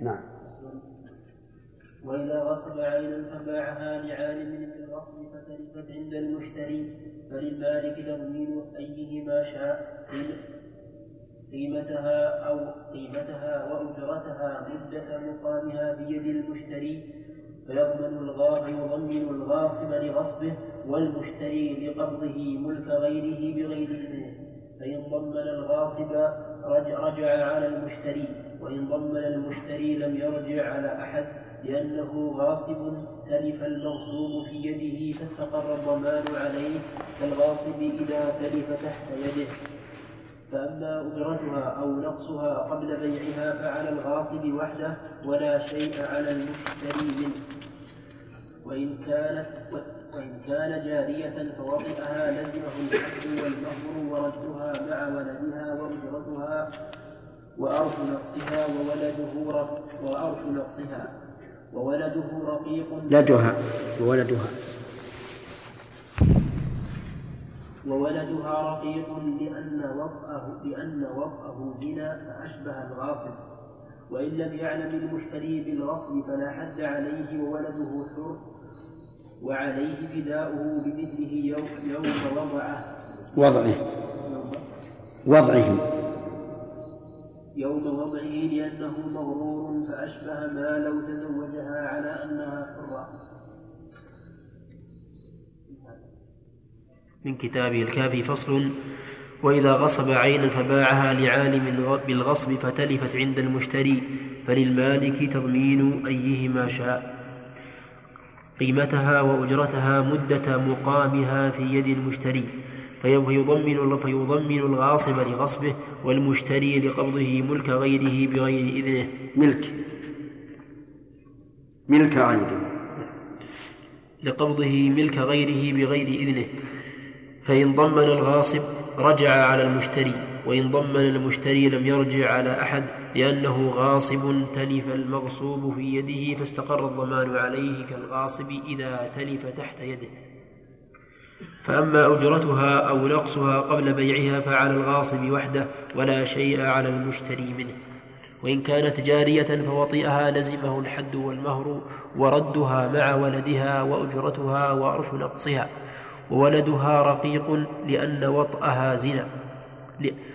نعم. وإذا غصب عينا فباعها لعالم بالغصب فتلفت عند المشتري فللمالك تضمين أيهما شاء قيمتها أو قيمتها وأجرتها مدة مقامها بيد المشتري فيضمن الغاصب يضمن الغاصب لغصبه والمشتري لقبضه ملك غيره بغير إذنه فإن ضمن الغاصب رجع على المشتري. وإن ضمن المشتري لم يرجع على أحد لأنه غاصب تلف المغصوب في يده فاستقر الضمان عليه كالغاصب إذا تلف تحت يده. فأما أجرتها أو نقصها قبل بيعها فعلى الغاصب وحده ولا شيء على المشتري منه. وإن كانت وإن كان جارية فوطئها لزمه الحد والمهر وردها مع ولدها وأجرتها وأرث نقصها وولده وأرث نقصها وولده رقيق. لدها وولدها. وولدها رقيق لأن وطأه لأن وطأه زنا فأشبه الغاصب. وإن لم يعلم المشتري بالغصب فلا حد عليه وولده حر وعليه فداؤه بمثله يوم, يوم وضعه. وضعه. وضعه. يوم وضعه لأنه مغرور فأشبه ما لو تزوجها على أنها حرة. من كتابه الكافي فصل وإذا غصب عينا فباعها لعالم بالغصب فتلفت عند المشتري فللمالك تضمين أيهما شاء. قيمتها وأجرتها مدة مقامها في يد المشتري. فيضمن فيضمن الغاصب لغصبه والمشتري لقبضه ملك غيره بغير إذنه. ملك. ملك غيره لقبضه ملك غيره بغير إذنه. فإن ضمن الغاصب رجع على المشتري وإن ضمن المشتري لم يرجع على أحد لأنه غاصب تلف المغصوب في يده فاستقر الضمان عليه كالغاصب إذا تلف تحت يده. فأما أجرتها أو نقصها قبل بيعها فعلى الغاصب وحده ولا شيء على المشتري منه. وإن كانت جارية فوطئها لزمه الحد والمهر وردها مع ولدها وأجرتها وأرش نقصها. وولدها رقيق لأن وطأها زنا.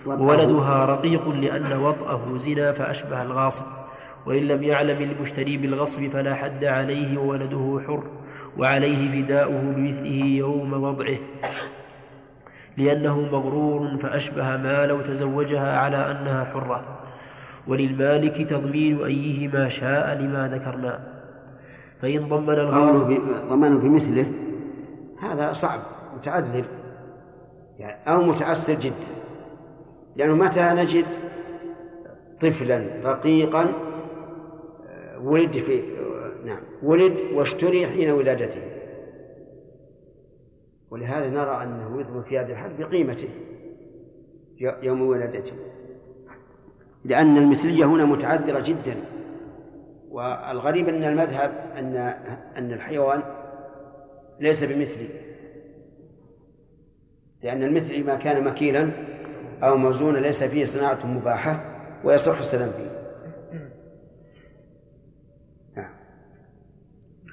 وولدها رقيق لأن وطأه زنا فأشبه الغاصب. وإن لم يعلم المشتري بالغصب فلا حد عليه وولده حر. وعليه فداؤه بمثله يوم وضعه لأنه مغرور فأشبه ما لو تزوجها على أنها حرة. وللمالك تضمين أيهما شاء لما ذكرنا. فإن ضمن الغاصب ضمنه بمثله هذا صعب متعذر. يعني أو متعسر جدا. لأنه متى نجد طفلا رقيقا آه، ولد في نعم. ولد واشتري حين ولادته. ولهذا نرى أنه يثبت في هذا الحال بقيمته يوم ولادته. لأن المثلية هنا متعذرة جدا. والغريب أن المذهب أن أن الحيوان ليس بمثلي. لأن المثلي ما كان مكيلا أو موزونا ليس فيه صناعة مباحة ويصح السلام فيه.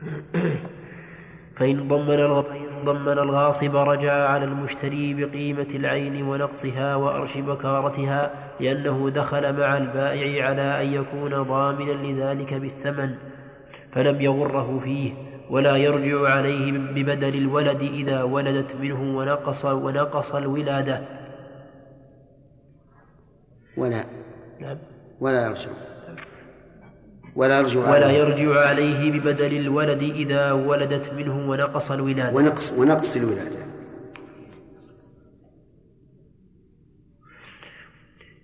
فإن ضمن ضمن الغاصب رجع على المشتري بقيمة العين ونقصها وأرش بكارتها لأنه دخل مع البائع على أن يكون ضامنا لذلك بالثمن فلم يغره فيه ولا يرجع عليه ببدل الولد إذا ولدت منه ونقص ونقص الولادة. ولا نعم. ولا يرجع. ولا يرجع ولا يرجع عليه ببدل الولد إذا ولدت منه ونقص الولادة. ونقص ونقص الولادة.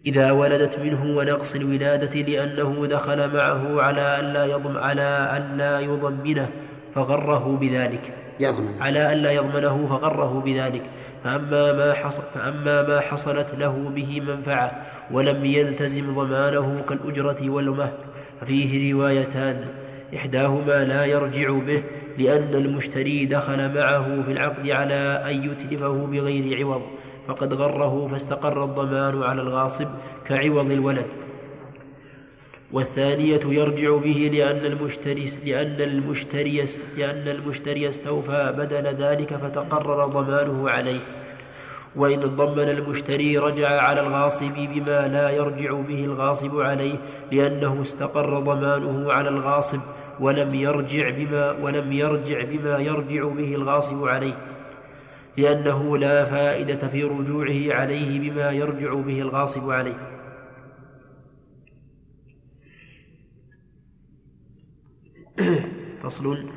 إذا ولدت منه ونقص الولادة لأنه دخل معه على أن لا يضم على أن لا يضمنه فغره بذلك. يضمن. على أن لا يضمنه فغره بذلك. فأما ما, حصل فأما ما حصلت له به منفعة ولم يلتزم ضمانه كالأجرة والمهر. ففيه روايتان. إحداهما لا يرجع به لأن المشتري دخل معه في العقد على أن يتلفه بغير عوض فقد غره فاستقر الضمان على الغاصب كعوض الولد. والثانية يرجع به لأن المشتري لأن المشتري لأن المشتري استوفى بدل ذلك فتقرر ضمانه عليه. وإن ضمن المشتري رجع على الغاصب بما لا يرجع به الغاصب عليه لأنه استقر ضمانه على الغاصب ولم يرجع بما ولم يرجع بما يرجع به الغاصب عليه لأنه لا فائدة في رجوعه عليه بما يرجع به الغاصب عليه. فصل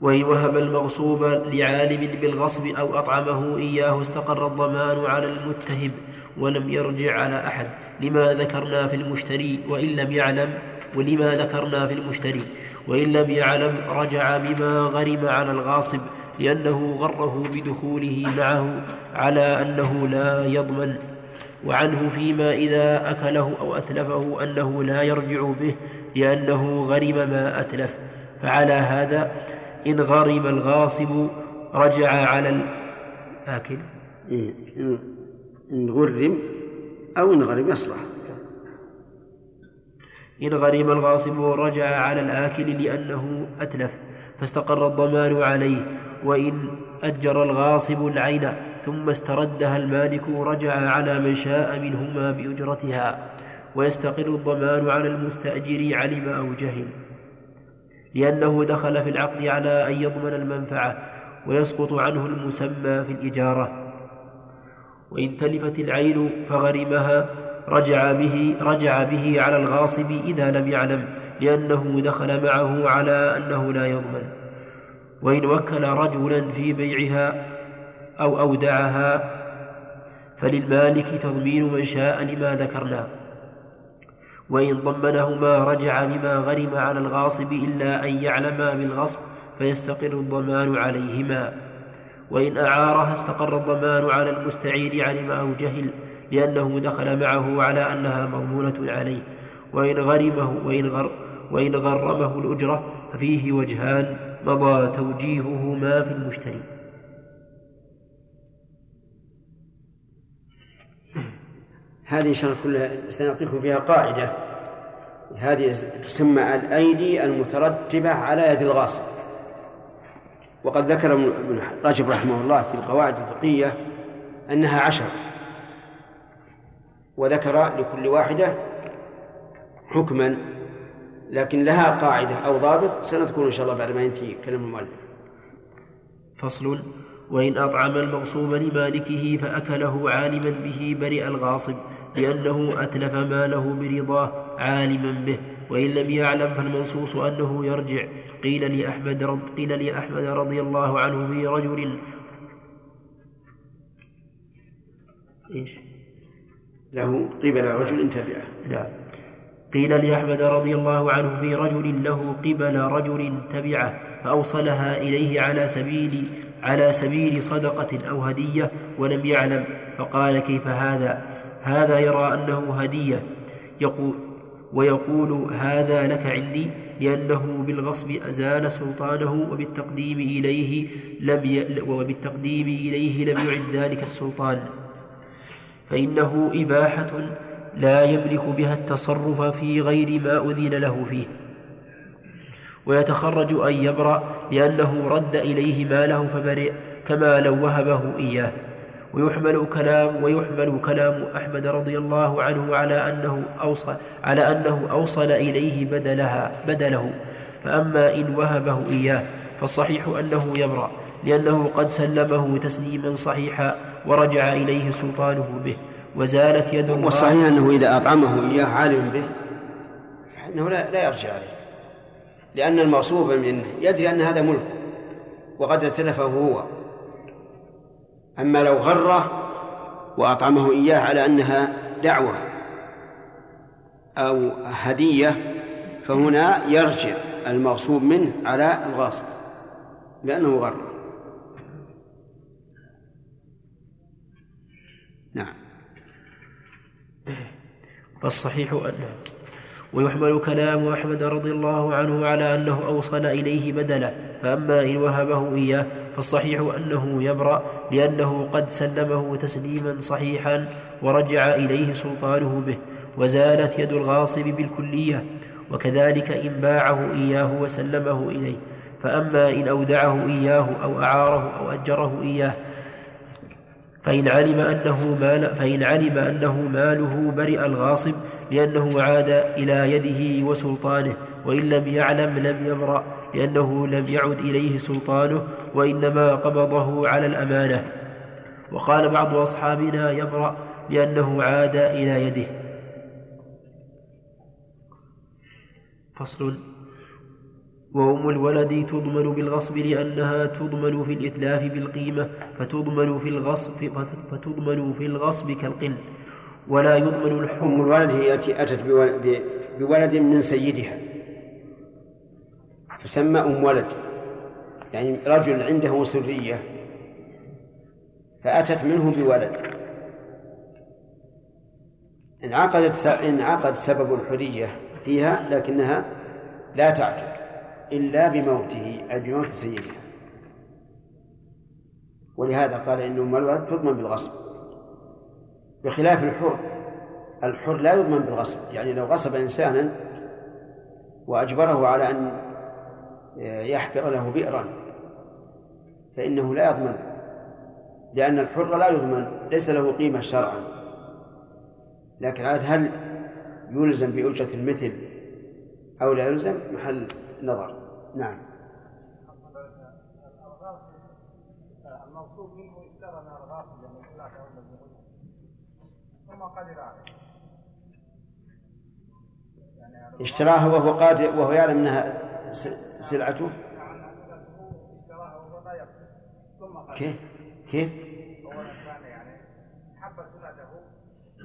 وإن وهب المغصوب لعالم بالغصب أو أطعمه إياه استقر الضمان على المتهم ولم يرجع على أحد. لما ذكرنا في المشتري وإن لم يعلم ولما ذكرنا في المشتري وإن لم يعلم رجع بما غرم على الغاصب لأنه غره بدخوله معه على أنه لا يضمن. وعنه فيما إذا أكله أو أتلفه أنه لا يرجع به لأنه غرم ما أتلف. فعلى هذا إن غرم الغاصب رجع على الآكل إيه، إن غرم أو إن غرم يصلح. إن غرم الغاصب رجع على الآكل لأنه أتلف فاستقر الضمان عليه وإن أجر الغاصب العين ثم استردها المالك رجع على من شاء منهما بأجرتها ويستقر الضمان على المستأجر علم أو جهل. لأنه دخل في العقد على أن يضمن المنفعة ويسقط عنه المسمى في الإجارة. وإن تلفت العين فغرمها رجع به رجع به على الغاصب إذا لم يعلم لأنه دخل معه على أنه لا يضمن. وإن وكل رجلا في بيعها أو أودعها فللمالك تضمين من شاء لما ذكرنا وإن ضمنهما رجع بما غرم على الغاصب إلا أن يعلما بالغصب فيستقر الضمان عليهما. وإن أعارها استقر الضمان على المستعير علم أو جهل لأنه دخل معه على أنها مضمونة عليه. وإن غرمه وإن, غر وإن غرمه الأجرة ففيه وجهان مضى توجيههما في المشتري. هذه إن شاء الله كلها سنعطيكم فيها قاعدة. هذه تسمى الأيدي المترتبة على يد الغاصب. وقد ذكر ابن رجب رحمه الله في القواعد الفقهية أنها عشر. وذكر لكل واحدة حكما لكن لها قاعدة أو ضابط سنذكر إن شاء الله بعد ما ينتهي كلام المؤلف. فصل وإن أطعم المغصوب لمالكه فأكله عالما به برئ الغاصب لأنه أتلف ماله برضاه عالما به. وإن لم يعلم فالمنصوص أنه يرجع. قيل لأحمد رض قيل لأحمد رضي الله عنه في رجل إيش؟ له قبل رجل تبعه. نعم. قيل لأحمد رضي الله عنه في رجل له قبل رجل تبعه فأوصلها إليه على سبيل على سبيل صدقة أو هدية ولم يعلم فقال كيف هذا؟ هذا يرى أنه هدية. يقول ويقول هذا لك عندي لأنه بالغصب أزال سلطانه وبالتقديم إليه لم ي... وبالتقديم إليه لم يعد ذلك السلطان. فإنه إباحة لا يملك بها التصرف في غير ما أذن له فيه. ويتخرج أن يبرأ لأنه رد إليه ماله فبرئ كما لو وهبه إياه. ويحمل كلام ويحمل كلام أحمد رضي الله عنه على أنه أوصل على أنه أوصل إليه بدلها بدله. فأما إن وهبه إياه فالصحيح أنه يبرأ لأنه قد سلمه تسليما صحيحا ورجع إليه سلطانه به وزالت يد والصحيح أنه إذا أطعمه إياه عالم به أنه لا, لا يرجع عليه. لأن المغصوب منه يدري أن هذا ملكه وقد اتلفه هو. أما لو غره وأطعمه إياه على أنها دعوة أو هدية فهنا يرجع المغصوب منه على الغاصب لأنه غره. نعم. فالصحيح أنه ويحمل كلام أحمد رضي الله عنه على أنه أوصل إليه بدلا فأما إن وهبه إياه فالصحيح أنه يبرأ لأنه قد سلمه تسليما صحيحا ورجع إليه سلطانه به وزالت يد الغاصب بالكلية وكذلك إن باعه إياه وسلمه إليه فأما إن أودعه إياه أو أعاره أو أجره إياه فإن علم أنه مال فإن علم أنه ماله برئ الغاصب لأنه عاد إلى يده وسلطانه وإن لم يعلم لم يبرأ لأنه لم يعد إليه سلطانه وإنما قبضه على الأمانة. وقال بعض أصحابنا يبرأ لأنه عاد إلى يده. فصل. وأم الولد تضمن بالغصب لأنها تضمن في الإتلاف بالقيمة فتضمن في الغصب فتضمن في الغصب كالقن ولا يضمن الحكم أم الولد هي التي أتت بولد من سيدها. تسمى أم ولد. يعني رجل عنده سرية فأتت منه بولد. انعقدت انعقد سبب الحرية فيها لكنها لا تعتق إلا بموته أي بموت سيدها ولهذا قال إن أم الولد تضمن بالغصب. بخلاف الحر الحر لا يضمن بالغصب. يعني لو غصب إنسانا وأجبره على أن يحفر له بئرا فإنه لا يضمن. لأن الحر لا يضمن ليس له قيمة شرعا. لكن هل يلزم بأجرة المثل أو لا يلزم؟ محل نظر. نعم. الموصوف منه اشترى من الغاصب يعني ثم قدر عليه. اشتراها وهو قادر وهو يعلم إنها سلعته؟ كيف؟ كيف؟ يعني حب سلعته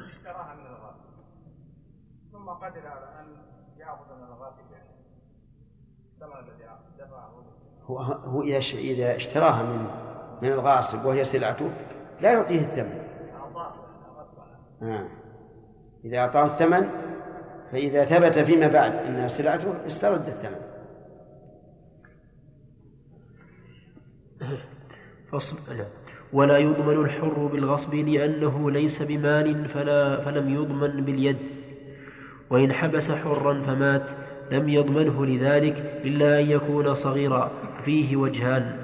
اشتراها من الغاصب ثم قدر على أن يأخذ من الغاصب يعني هو هو إذا اشتراها من من الغاصب وهي سلعته لا يعطيه الثمن. آه. إذا أعطاه الثمن فإذا ثبت فيما بعد أنها سلعته استرد الثمن. فصل ولا يضمن الحر بالغصب لأنه ليس بمال فلا فلم يضمن باليد وإن حبس حرا فمات لم يضمنه لذلك إلا أن يكون صغيرا فيه وجهان.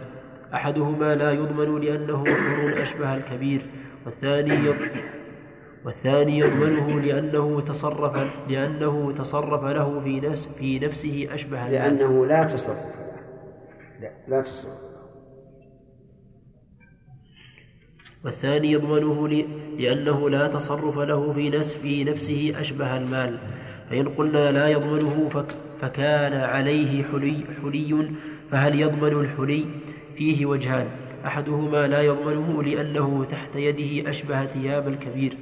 أحدهما لا يضمن لأنه حر أشبه الكبير والثاني والثاني يضمنه لأنه تصرف لأنه تصرف له في نفس في نفسه أشبه لأنه لا تصرف. لا لا تصرف. والثاني يضمنه لأنه لا تصرف له في في نفسه أشبه المال. فإن قلنا لا يضمنه فكان عليه حلي, حلي فهل يضمن الحلي؟ فيه وجهان. أحدهما لا يضمنه لأنه تحت يده أشبه ثياب الكبير.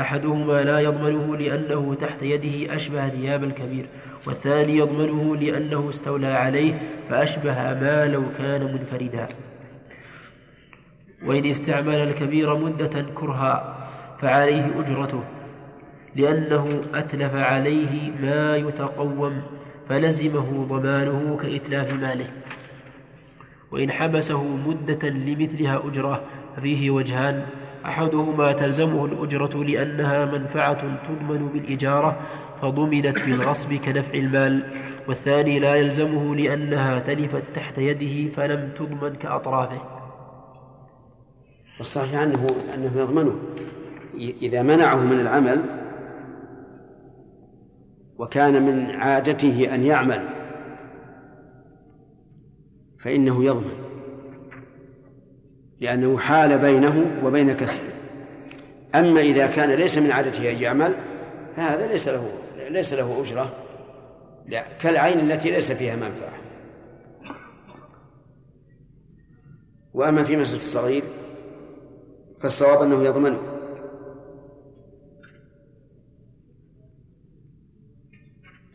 أحدهما لا يضمنه لأنه تحت يده أشبه ثياب الكبير. والثاني يضمنه لأنه استولى عليه فأشبه ما لو كان منفردا. وإن استعمل الكبير مدة كرها فعليه أجرته. لأنه أتلف عليه ما يتقوم فلزمه ضمانه كإتلاف ماله. وإن حبسه مدة لمثلها أجرة ففيه وجهان. أحدهما تلزمه الأجرة لأنها منفعة تضمن بالإجارة فضمنت بالغصب كنفع المال. والثاني لا يلزمه لأنها تلفت تحت يده فلم تضمن كأطرافه. والصحيح أنه أنه يضمنه. إذا منعه من العمل وكان من عادته أن يعمل فإنه يضمن لأنه حال بينه وبين كسبه. أما إذا كان ليس من عادته أن يعمل فهذا ليس له ليس له أجرة كالعين التي ليس فيها منفعة. وأما في مسجد الصغير فالصواب أنه يضمنه.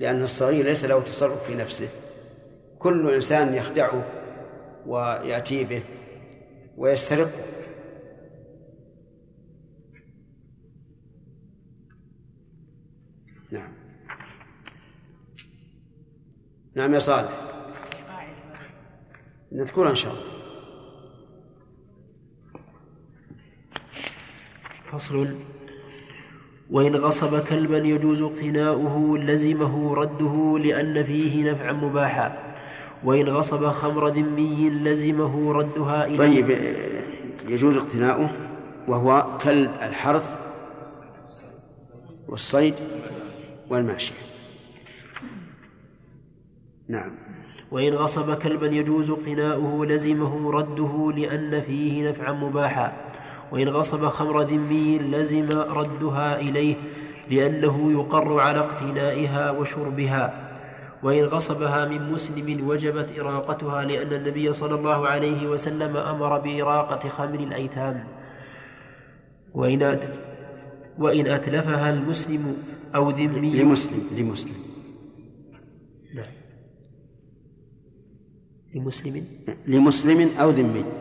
لأن الصغير ليس له تصرف في نفسه. كل إنسان يخدعه ويأتي به ويسترقه. نعم. نعم يا صالح. نذكرها إن شاء الله. فصل وإن غصب كلبا يجوز اقتناؤه لزمه رده لأن فيه نفعا مباحا. وإن غصب خمر ذمي لزمه ردها إليه طيب يجوز اقتناؤه وهو كلب الحرث والصيد والماشية نعم. وإن غصب كلبا يجوز اقتناؤه لزمه رده لأن فيه نفعا مباحا. وإن غصب خمر ذمي لزم ردها إليه لأنه يقر على اقتنائها وشربها. وإن غصبها من مسلم وجبت إراقتها لأن النبي صلى الله عليه وسلم أمر بإراقة خمر الأيتام. وإن وإن أتلفها المسلم أو ذمي لمسلم لمسلم. نعم. لمسلم؟ لمسلم أو ذمي.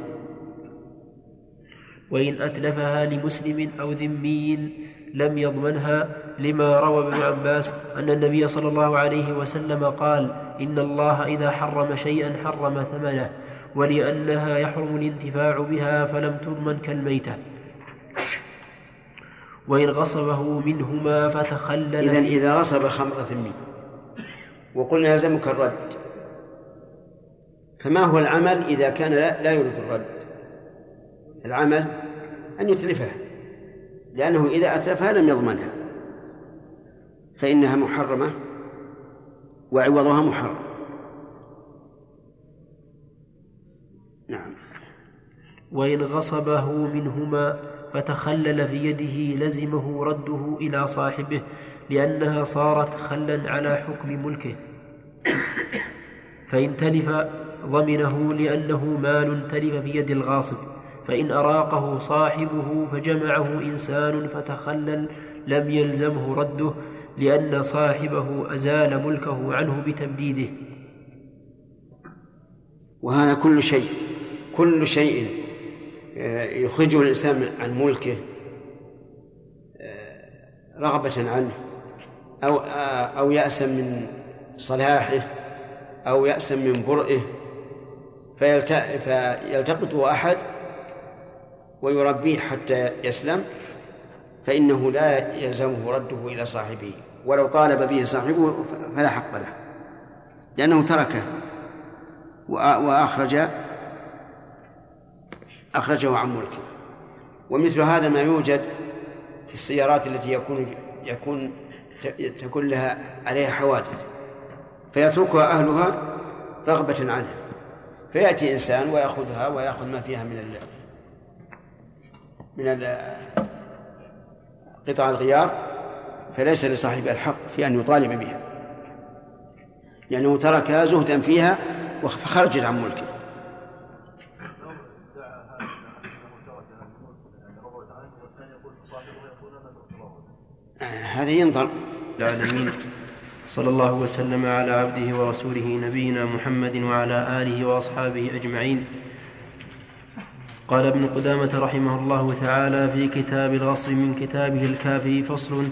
وإن أتلفها لمسلم أو ذمي لم يضمنها لما روى ابن عباس أن النبي صلى الله عليه وسلم قال إن الله إذا حرم شيئا حرم ثمنه ولأنها يحرم الانتفاع بها فلم تضمن كالميتة. وإن غصبه منهما فتخلل إذا إذا غصب خمرة ذمي. وقلنا يلزمك الرد. فما هو العمل إذا كان لا, لا يريد الرد؟ العمل أن يتلفها لأنه إذا أتلفها لم يضمنها فإنها محرمة وعوضها محرم. نعم. وإن غصبه منهما فتخلل في يده لزمه رده إلى صاحبه لأنها صارت خلا على حكم ملكه. فإن تلف ضمنه لأنه مال تلف في يد الغاصب. فإن أراقه صاحبه فجمعه إنسان فتخلل لم يلزمه رده لأن صاحبه أزال ملكه عنه بتبديده وهذا كل شيء كل شيء آه، يخرجه الإنسان عن ملكه آه، رغبة عنه أو آه، أو يأسا من صلاحه أو يأسا من برئه فيلتقطه أحد ويربيه حتى يسلم فإنه لا يلزمه رده إلى صاحبه. ولو طالب به صاحبه فلا حق له لأنه تركه وأخرج أخرجه عن ملكه. ومثل هذا ما يوجد في السيارات التي يكون يكون تكون لها عليها حوادث فيتركها أهلها رغبة عنها فيأتي إنسان ويأخذها ويأخذ ما فيها من ال من قطع الغيار فليس لصاحب الحق في أن يطالب بها لأنه تركها زهدا فيها فخرجت عن ملكه. هذا ينظر. العالمين صلى الله وسلم على عبده ورسوله نبينا محمد وعلى آله وأصحابه أجمعين. قال ابن قدامة رحمه الله تعالى في كتاب الغصب من كتابه الكافي فصل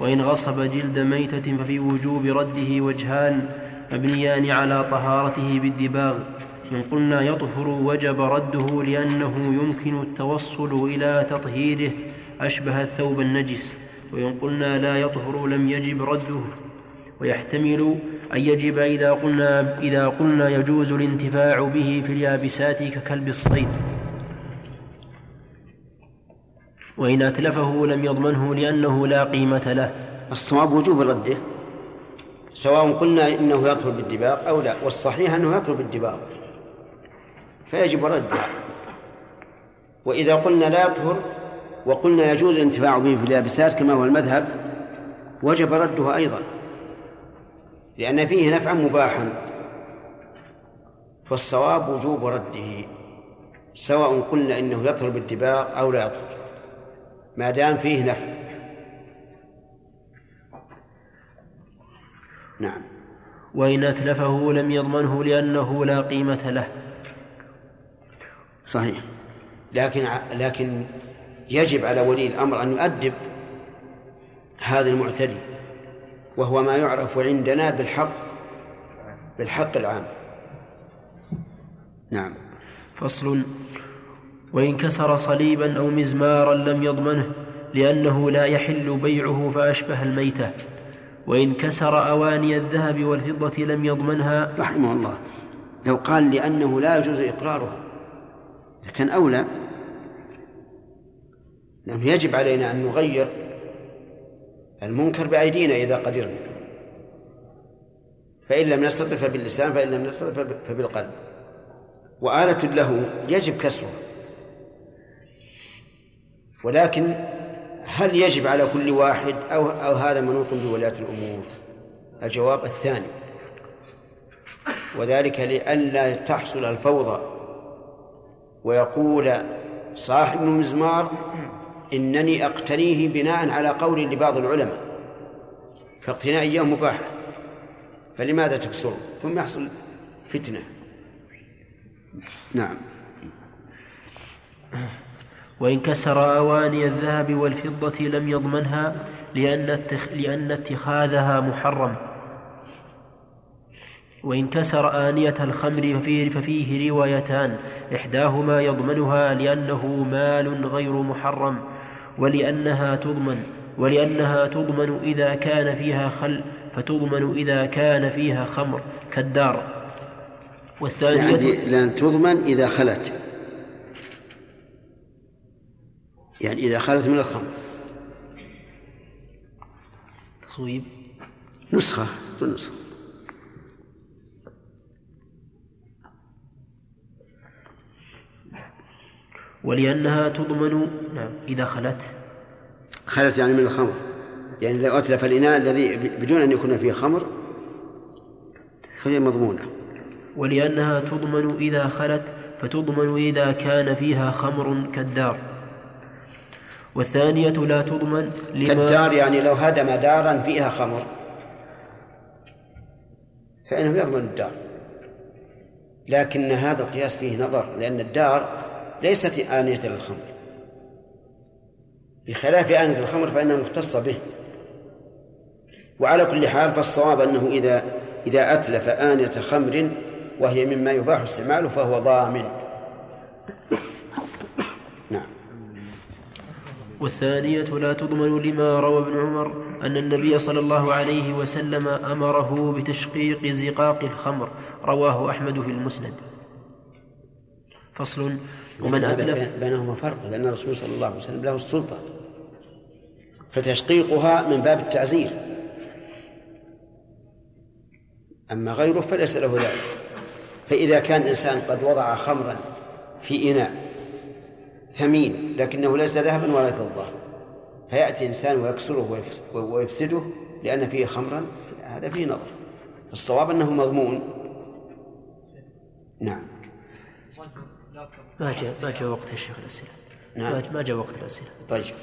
وإن غصب جلد ميتة ففي وجوب رده وجهان مبنيان على طهارته بالدباغ إن قلنا يطهر وجب رده لأنه يمكن التوصل إلى تطهيره أشبه الثوب النجس وإن قلنا لا يطهر لم يجب رده ويحتمل أن يجب إذا قلنا, إذا قلنا يجوز الانتفاع به في اليابسات ككلب الصيد. وإن أتلفه لم يضمنه لأنه لا قيمة له. الصواب وجوب رده. سواء قلنا إنه يطهر بالدباغ أو لا والصحيح أنه يطهر بالدباغ. فيجب رده. وإذا قلنا لا يطهر وقلنا يجوز الانتفاع به في اليابسات كما هو المذهب وجب رده أيضا. لأن فيه نفعا مباحا. فالصواب وجوب رده سواء قلنا إنه يطهر بالدباغ أو لا يطهر. ما دام فيه نفع. نعم. وإن أتلفه لم يضمنه لأنه لا قيمة له. صحيح. لكن لكن يجب على ولي الأمر أن يؤدب هذا المعتدي وهو ما يعرف عندنا بالحق بالحق العام. نعم. فصل. وإن كسر صليبا أو مزمارا لم يضمنه لأنه لا يحل بيعه فأشبه الميتة. وإن كسر أواني الذهب والفضة لم يضمنها. رحمه الله. لو قال لأنه لا يجوز إقرارها كان أولى. لأنه يجب علينا أن نغير المنكر بأيدينا إذا قدرنا. فإن لم نستطع فباللسان فإن لم نستطع فبالقلب. وآلة له يجب كسرها. ولكن هل يجب على كل واحد أو, أو هذا منوط بولاة الأمور؟ الجواب الثاني. وذلك لئلا تحصل الفوضى. ويقول صاحب المزمار إنني أقتنيه بناء على قول لبعض العلماء فاقتناء إياه مباح فلماذا تكسره؟ ثم يحصل فتنة. نعم. وإن كسر أواني الذهب والفضة لم يضمنها لأن, لأن اتخاذها محرم. وإن كسر آنية الخمر ففيه, ففيه روايتان إحداهما يضمنها لأنه مال غير محرم ولأنها تضمن ولأنها تضمن إذا كان فيها خل فتضمن إذا كان فيها خمر كالدار. والثانية يعني لأن تضمن إذا خلت. يعني إذا خلت من الخمر. تصويب. نسخة نسخة ولأنها تضمن نعم إذا خلت. خلت يعني من الخمر. يعني إذا أتلف الإناء الذي بدون أن يكون فيه خمر فهي مضمونة. ولأنها تضمن إذا خلت فتضمن إذا كان فيها خمر كالدار. والثانية لا تضمن لما كالدار يعني لو هدم دارا فيها خمر. فإنه يضمن الدار. لكن هذا القياس فيه نظر لأن الدار ليست آنية للخمر. بخلاف آنية الخمر فإنها مختصة به. وعلى كل حال فالصواب أنه إذا إذا أتلف آنية خمر وهي مما يباح استعماله فهو ضامن. والثانية لا تضمن لما روى ابن عمر أن النبي صلى الله عليه وسلم أمره بتشقيق زقاق الخمر. رواه أحمد في المسند. فصل. ومن أتلف بينهما فرق لأن الرسول صلى الله عليه وسلم له السلطة. فتشقيقها من باب التعزير. أما غيره فليس له ذلك. فإذا كان إنسان قد وضع خمرا في إناء ثمين لكنه ليس ذهبا ولا فضة. فيأتي إنسان ويكسره ويفسده لأن فيه خمرا هذا فيه نظر. الصواب أنه مضمون. نعم. ما جاء ما جاء وقت الشيخ الأسئلة. نعم. ما جاء وقت الأسئلة. طيب.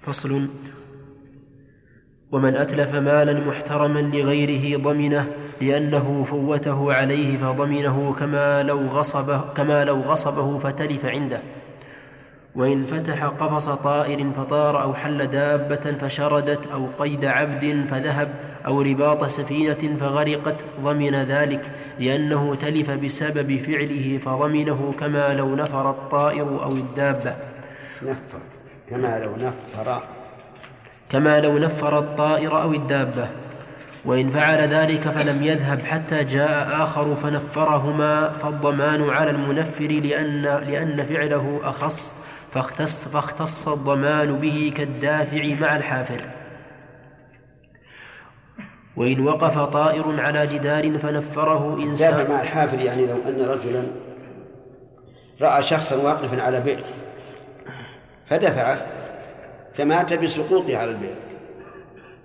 فصل. ومن أتلف مالا محترما لغيره ضمنه لأنه فوته عليه فضمنه كما لو غصبه كما لو غصبه فتلف عنده. وإن فتح قفص طائر فطار أو حل دابة فشردت أو قيد عبد فذهب أو رباط سفينة فغرقت ضمن ذلك لأنه تلف بسبب فعله فضمنه كما لو نفر الطائر أو الدابة. نفر. كما لو نفر. كما لو نفر الطائر أو الدابة. وإن فعل ذلك فلم يذهب حتى جاء آخر فنفرهما فالضمان على المنفر لأن, لأن فعله أخص فاختص, فاختص الضمان به كالدافع مع الحافر. وإن وقف طائر على جدار فنفره إنسان دافع مع الحافر يعني لو أن رجلا رأى شخصا واقفا على بئر فدفعه فمات بسقوطه على البئر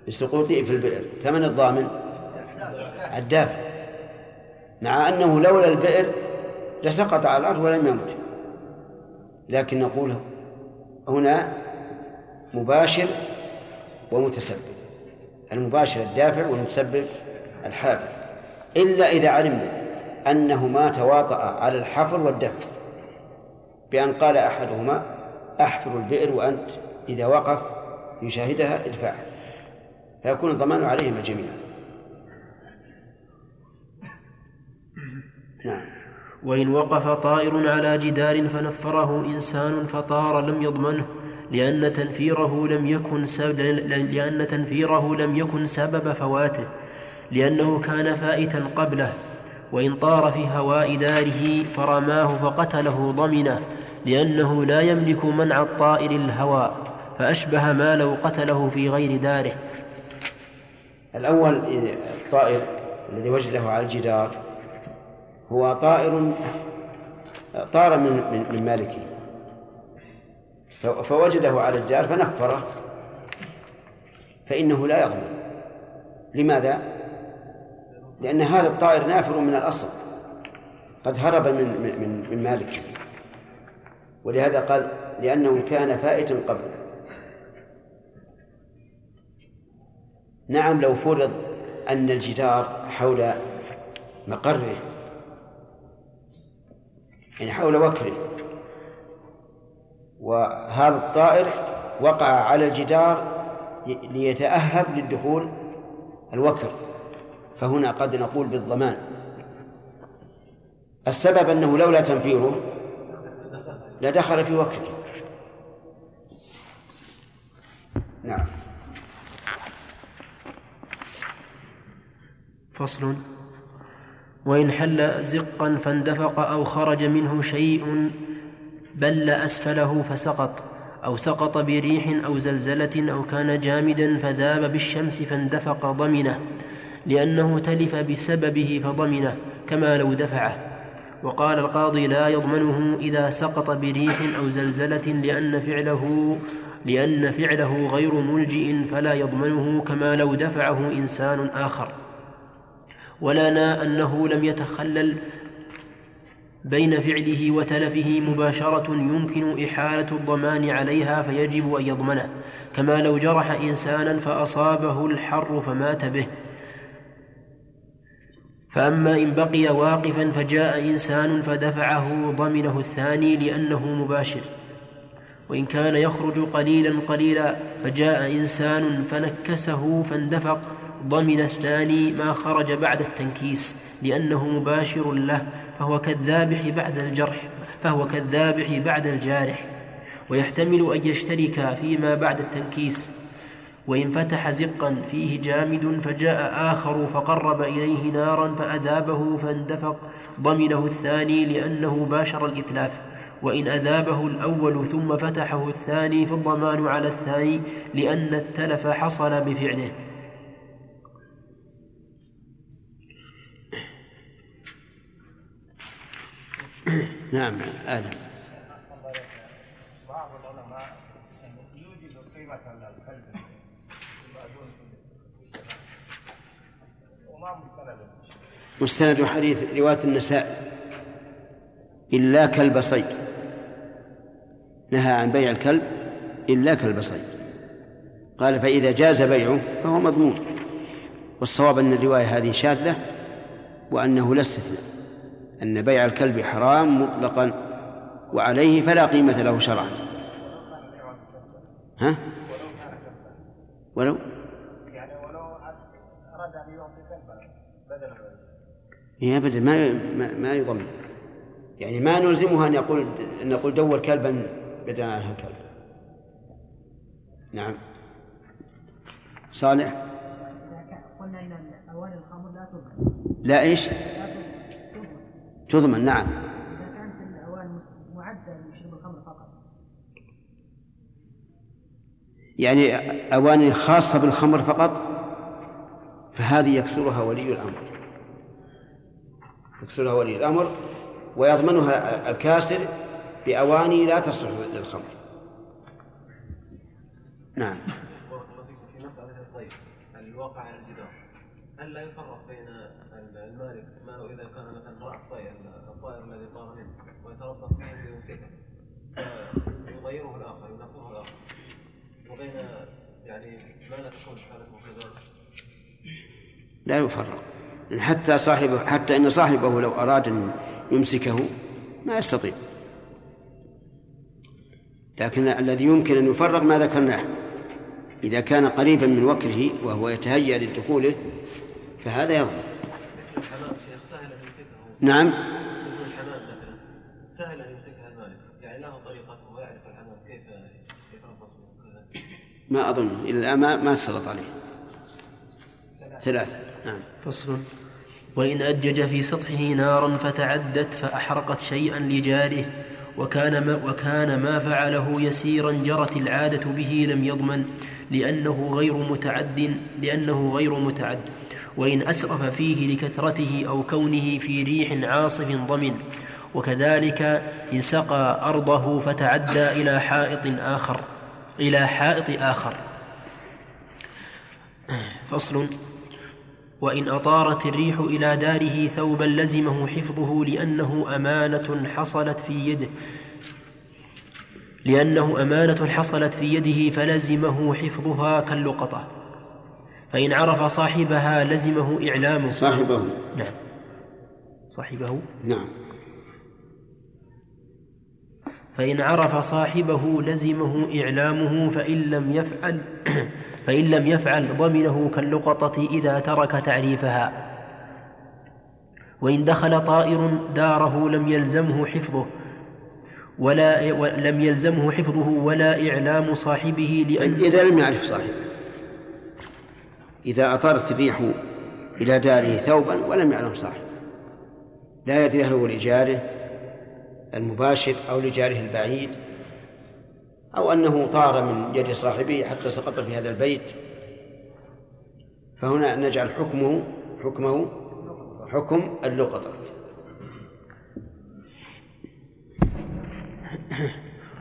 بسقوطه في البئر فمن الضامن. الدافع. مع أنه لولا البئر لسقط على الأرض ولم يمت لكن نقول هنا مباشر ومتسبب. المباشر الدافع والمتسبب الحافر. إلا إذا علمنا أنهما تواطأ على الحفر والدفع. بأن قال أحدهما أحفر البئر وأنت إذا وقف يشاهدها ادفعها فيكون الضمان عليهما جميعا. نعم. وإن وقف طائر على جدار فنفره إنسان فطار لم يضمنه لأن تنفيره لم يكن سبب لأن تنفيره لم يكن سبب فواته لأنه كان فائتا قبله. وإن طار في هواء داره فرماه فقتله ضمنه لأنه لا يملك منع الطائر الهوى فأشبه ما لو قتله في غير داره. الأول الطائر الذي وجده على الجدار هو طائر طار من من, مالكه. فوجده على الجار فنفره فإنه لا يضمن لماذا؟ لأن هذا الطائر نافر من الأصل قد هرب من من من مالكه. ولهذا قال لأنه كان فائتا قبل. نعم لو فرض أن الجدار حول مقره يعني حول وكره وهذا الطائر وقع على الجدار ليتأهب للدخول الوكر. فهنا قد نقول بالضمان. السبب أنه لولا تنفيره لدخل في وكره. نعم. فصل. وإن حل زقا فاندفق أو خرج منه شيء بل أسفله فسقط أو سقط بريح أو زلزلة أو كان جامدا فذاب بالشمس فاندفق ضمنه لأنه تلف بسببه فضمنه كما لو دفعه. وقال القاضي لا يضمنه إذا سقط بريح أو زلزلة لأن فعله لأن فعله غير ملجئ فلا يضمنه كما لو دفعه إنسان آخر. ولنا أنه لم يتخلل بين فعله وتلفه مباشرة يمكن إحالة الضمان عليها فيجب أن يضمنه. كما لو جرح إنسانا فأصابه الحر فمات به. فأما إن بقي واقفا فجاء إنسان فدفعه ضمنه الثاني لأنه مباشر. وإن كان يخرج قليلا قليلا فجاء إنسان فنكسه فاندفق ضمن الثاني ما خرج بعد التنكيس لأنه مباشر له فهو كالذابح بعد الجرح فهو كالذابح بعد الجارح. ويحتمل أن يشترك فيما بعد التنكيس. وإن فتح زقا فيه جامد فجاء آخر فقرب إليه نارا فأذابه فاندفق ضمنه الثاني لأنه باشر الإتلاف. وإن أذابه الأول ثم فتحه الثاني فالضمان على الثاني لأن التلف حصل بفعله. نعم آدم. بعض العلماء يوجد قيمة الكلب وما مستند؟ مستند حديث رواية النساء. إلا كلب صيد. نهى عن بيع الكلب إلا كلب صيد. قال فإذا جاز بيعه فهو مضمون. والصواب أن الرواية هذه شاذة وأنه لا استثناء. أن بيع الكلب حرام مطلقا وعليه فلا قيمة له شرعا. ها؟ ولو؟ يعني ولو أراد أن يعطي كلبا بدل هي أبدا ما ما يضمن. يعني ما نلزمها أن يقول أن نقول دور كلبا بدلا عن الكلب نعم. صالح؟ قلنا إن اواني الخمر لا تضمن. لا إيش؟ تضمن نعم. إذا كانت الاواني معدة لشرب الخمر فقط. يعني أواني خاصة بالخمر فقط؟ فهذه يكسرها ولي الأمر. يكسرها ولي الأمر ويضمنها الكاسر بأواني لا تصلح للخمر. نعم. في مسألة الطير الواقع على الجدار. هل لا يفرق بين المالك ما إذا كان مثلا رأس الطير الطائر الذي طار منه ويتربص به ويمسكه فيغيره الآخر ينفذه الآخر. وبين يعني ما لا تكون حالته كذلك لا يفرق. حتى صاحبه حتى إن صاحبه لو أراد أن يمسكه ما يستطيع. لكن الذي يمكن أن يفرق ما ذكرناه. إذا كان قريبا من وكره وهو يتهيأ لدخوله فهذا يضمن نعم. الحمام مثلا سهل أن يمسكها المالك يعني له طريقته ويعرف الحمام كيف يتربص ما أظن إلى الآن ما ما سلط عليه. ثلاثة. نعم. فصل. وإن أجج في سطحه نارا فتعدت فأحرقت شيئا لجاره وكان ما, وكان ما فعله يسيرا جرت العادة به لم يضمن لأنه غير متعد لأنه غير متعد. وإن أسرف فيه لكثرته أو كونه في ريح عاصف ضمن. وكذلك إن سقى أرضه فتعدى إلى حائط آخر إلى حائط آخر. فصل وإن أطارت الريح إلى داره ثوبا لزمه حفظه لأنه أمانة حصلت في يده لأنه أمانة حصلت في يده فلزمه حفظها كاللقطة. فإن عرف صاحبها لزمه إعلامه. صاحبه. نعم. صاحبه. نعم. فإن عرف صاحبه لزمه إعلامه فإن لم يفعل فإن لم يفعل ضمنه كاللقطة إذا ترك تعريفها. وإن دخل طائر داره لم يلزمه حفظه ولا لم يلزمه حفظه ولا إعلام صاحبه لأن إذا لم يعرف صاحبه. إذا أطارت الريح إلى داره ثوبا ولم يعلم صاحبه. لا يدري هل هو لجاره المباشر أو لجاره البعيد أو أنه طار من يد صاحبه حتى سقط في هذا البيت. فهنا نجعل حكمه حكمه حكم اللقطة.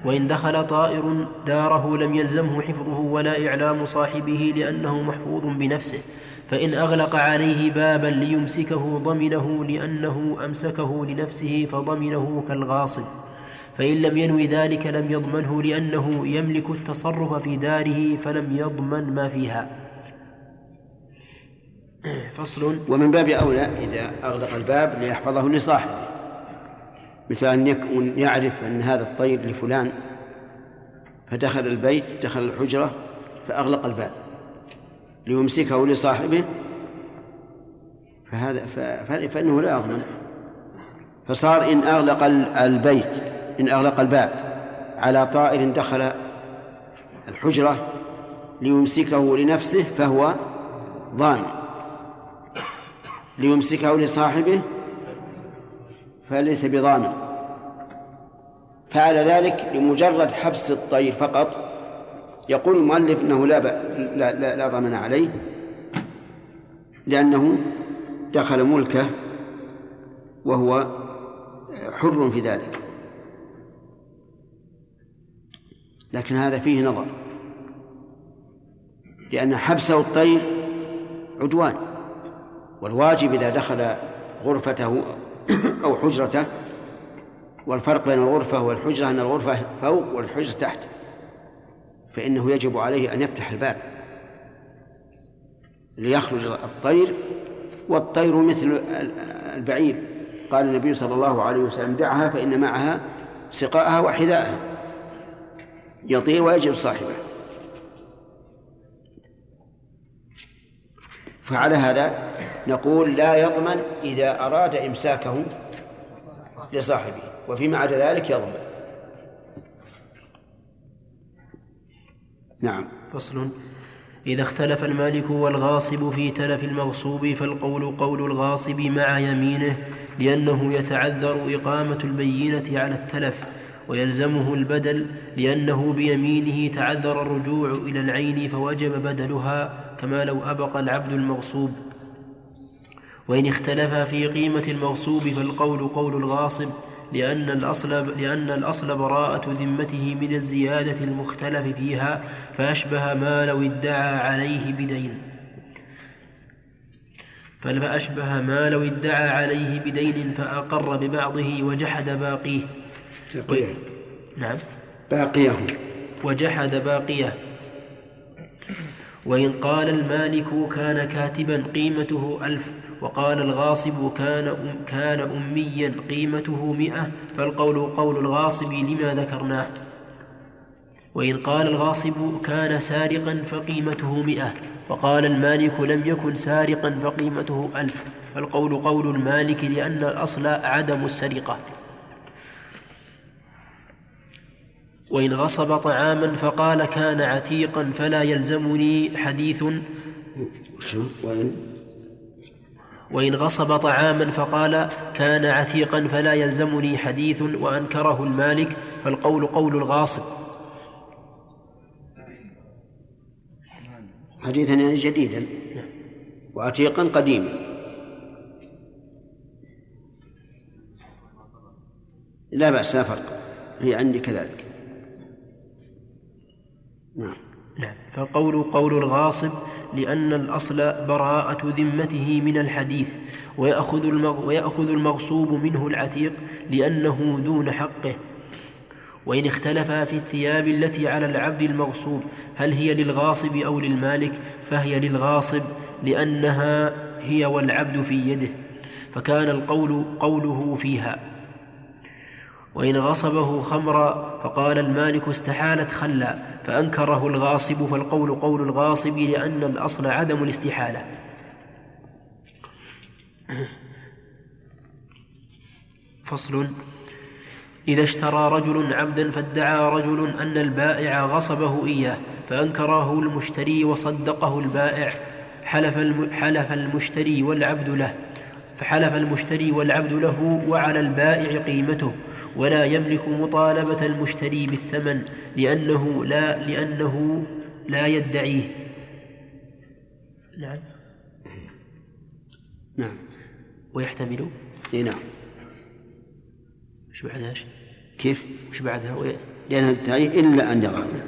وإن دخل طائر داره لم يلزمه حفظه ولا إعلام صاحبه لأنه محفوظ بنفسه فإن أغلق عليه بابا ليمسكه ضمنه لأنه أمسكه لنفسه فضمنه كالغاصب فإن لم ينوي ذلك لم يضمنه لأنه يملك التصرف في داره فلم يضمن ما فيها. فصل. ومن باب أولى إذا أغلق الباب ليحفظه لصاحبه. مثل أن يكون يعرف أن هذا الطير لفلان فدخل البيت دخل الحجرة فأغلق الباب ليمسكه لصاحبه فهذا فإنه لا يضمن فصار إن أغلق البيت إن أغلق الباب على طائر دخل الحجرة ليمسكه لنفسه فهو ضامن ليمسكه لصاحبه فليس بضامن. فعل ذلك لمجرد حبس الطير فقط. يقول المؤلف إنه لا, لا, لا, لا ضمن عليه لأنه دخل ملكه وهو حر في ذلك. لكن هذا فيه نظر لأن حبسه الطير عدوان والواجب إذا دخل غرفته أو حجرته والفرق بين الغرفة والحجرة أن الغرفة فوق والحجرة تحت فإنه يجب عليه أن يفتح الباب ليخرج الطير والطير مثل البعير. قال النبي صلى الله عليه وسلم دعها فإن معها سقاءها وحذاءها. يطير ويجب صاحبه. فعلى هذا نقول لا يضمن إذا أراد إمساكه لصاحبه وفيما عدا ذلك يضمن. نعم. فصل. إذا اختلف المالك والغاصب في تلف المغصوب فالقول قول الغاصب مع يمينه لأنه يتعذر إقامة البينة على التلف ويلزمه البدل لأنه بيمينه تعذر الرجوع إلى العين فوجب بدلها كما لو أبق العبد المغصوب. وإن اختلف في قيمة المغصوب فالقول قول الغاصب لأن الأصل لأن الأصل براءة ذمته من الزيادة المختلف فيها فأشبه ما لو ادعى عليه بدين. فأشبه ما لو ادعى عليه بدين فأقر ببعضه وجحد باقيه. باقيه نعم. باقيه. وجحد باقيه. وإن قال المالك كان كاتبا قيمته ألف. وقال الغاصب كان أم كان أميا قيمته مئة فالقول قول الغاصب لما ذكرناه. وإن قال الغاصب كان سارقا فقيمته مئة وقال المالك لم يكن سارقا فقيمته ألف فالقول قول المالك لأن الأصل عدم السرقة. وإن غصب طعاما فقال كان عتيقا فلا يلزمني حديث. وإن وإن غصب طعاما فقال كان عتيقا فلا يلزمني حديث وأنكره المالك فالقول قول الغاصب. حديثا يعني جديدا وعتيقا قديما. لا بأس لا فرق. هي عندي كذلك. نعم. نعم. فالقول قول الغاصب لأن الأصل براءة ذمته من الحديث ويأخذ, المغ ويأخذ المغصوب منه العتيق لأنه دون حقه. وإن اختلفا في الثياب التي على العبد المغصوب هل هي للغاصب أو للمالك فهي للغاصب لأنها هي والعبد في يده. فكان القول قوله فيها. وإن غصبه خمرا فقال المالك استحالت خلا فأنكره الغاصب فالقول قول الغاصب لأن الأصل عدم الاستحالة. فصل إذا اشترى رجل عبدا فادعى رجل أن البائع غصبه إياه فأنكره المشتري وصدقه البائع. حلف حلف المشتري والعبد له فحلف المشتري والعبد له وعلى البائع قيمته. ولا يملك مطالبة المشتري بالثمن لأنه لا لأنه لا يدعيه. نعم. نعم. ويحتمل؟ إي نعم. إيش بعدها؟ كيف؟ إيش بعدها؟ وي... لأنه يدعي إلا أن يغرم.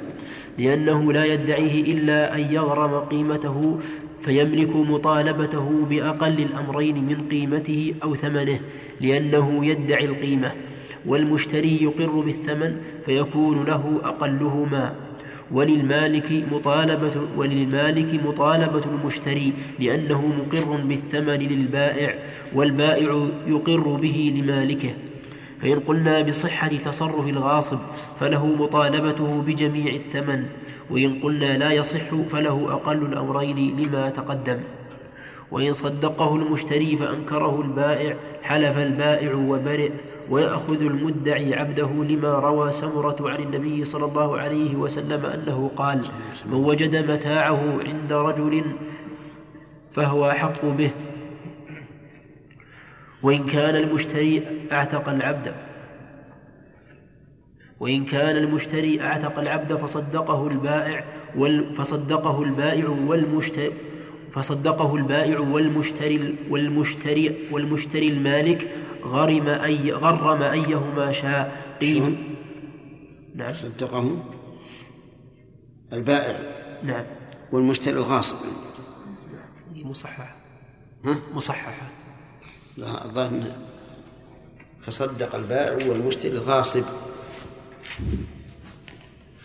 لأنه لا يدعيه إلا أن يغرم قيمته فيملك مطالبته بأقل الأمرين من قيمته أو ثمنه لأنه يدعي القيمة. والمشتري يقر بالثمن فيكون له أقلهما. وللمالك مطالبة وللمالك مطالبة المشتري لأنه مقر بالثمن للبائع والبائع يقر به لمالكه. فإن قلنا بصحة تصرف الغاصب فله مطالبته بجميع الثمن وإن قلنا لا يصح فله أقل الأمرين لما تقدم. وإن صدقه المشتري فأنكره البائع حلف البائع وبرئ. ويأخذ المدعي عبده لما روى سمرة عن النبي صلى الله عليه وسلم أنه قال من وجد متاعه عند رجل فهو أحق به وإن كان المشتري أعتق العبد وإن كان المشتري أعتق العبد فصدقه البائع فصدقه البائع والمشتري فصدقه البائع والمشتري والمشتري والمشتري المالك غرم أي غرم أيهما شاء. قيم نعم. صدقه البائع. نعم. والمشتري الغاصب. مصححة. ها؟ مصححة. لا الظاهر فصدق البائع والمشتري الغاصب.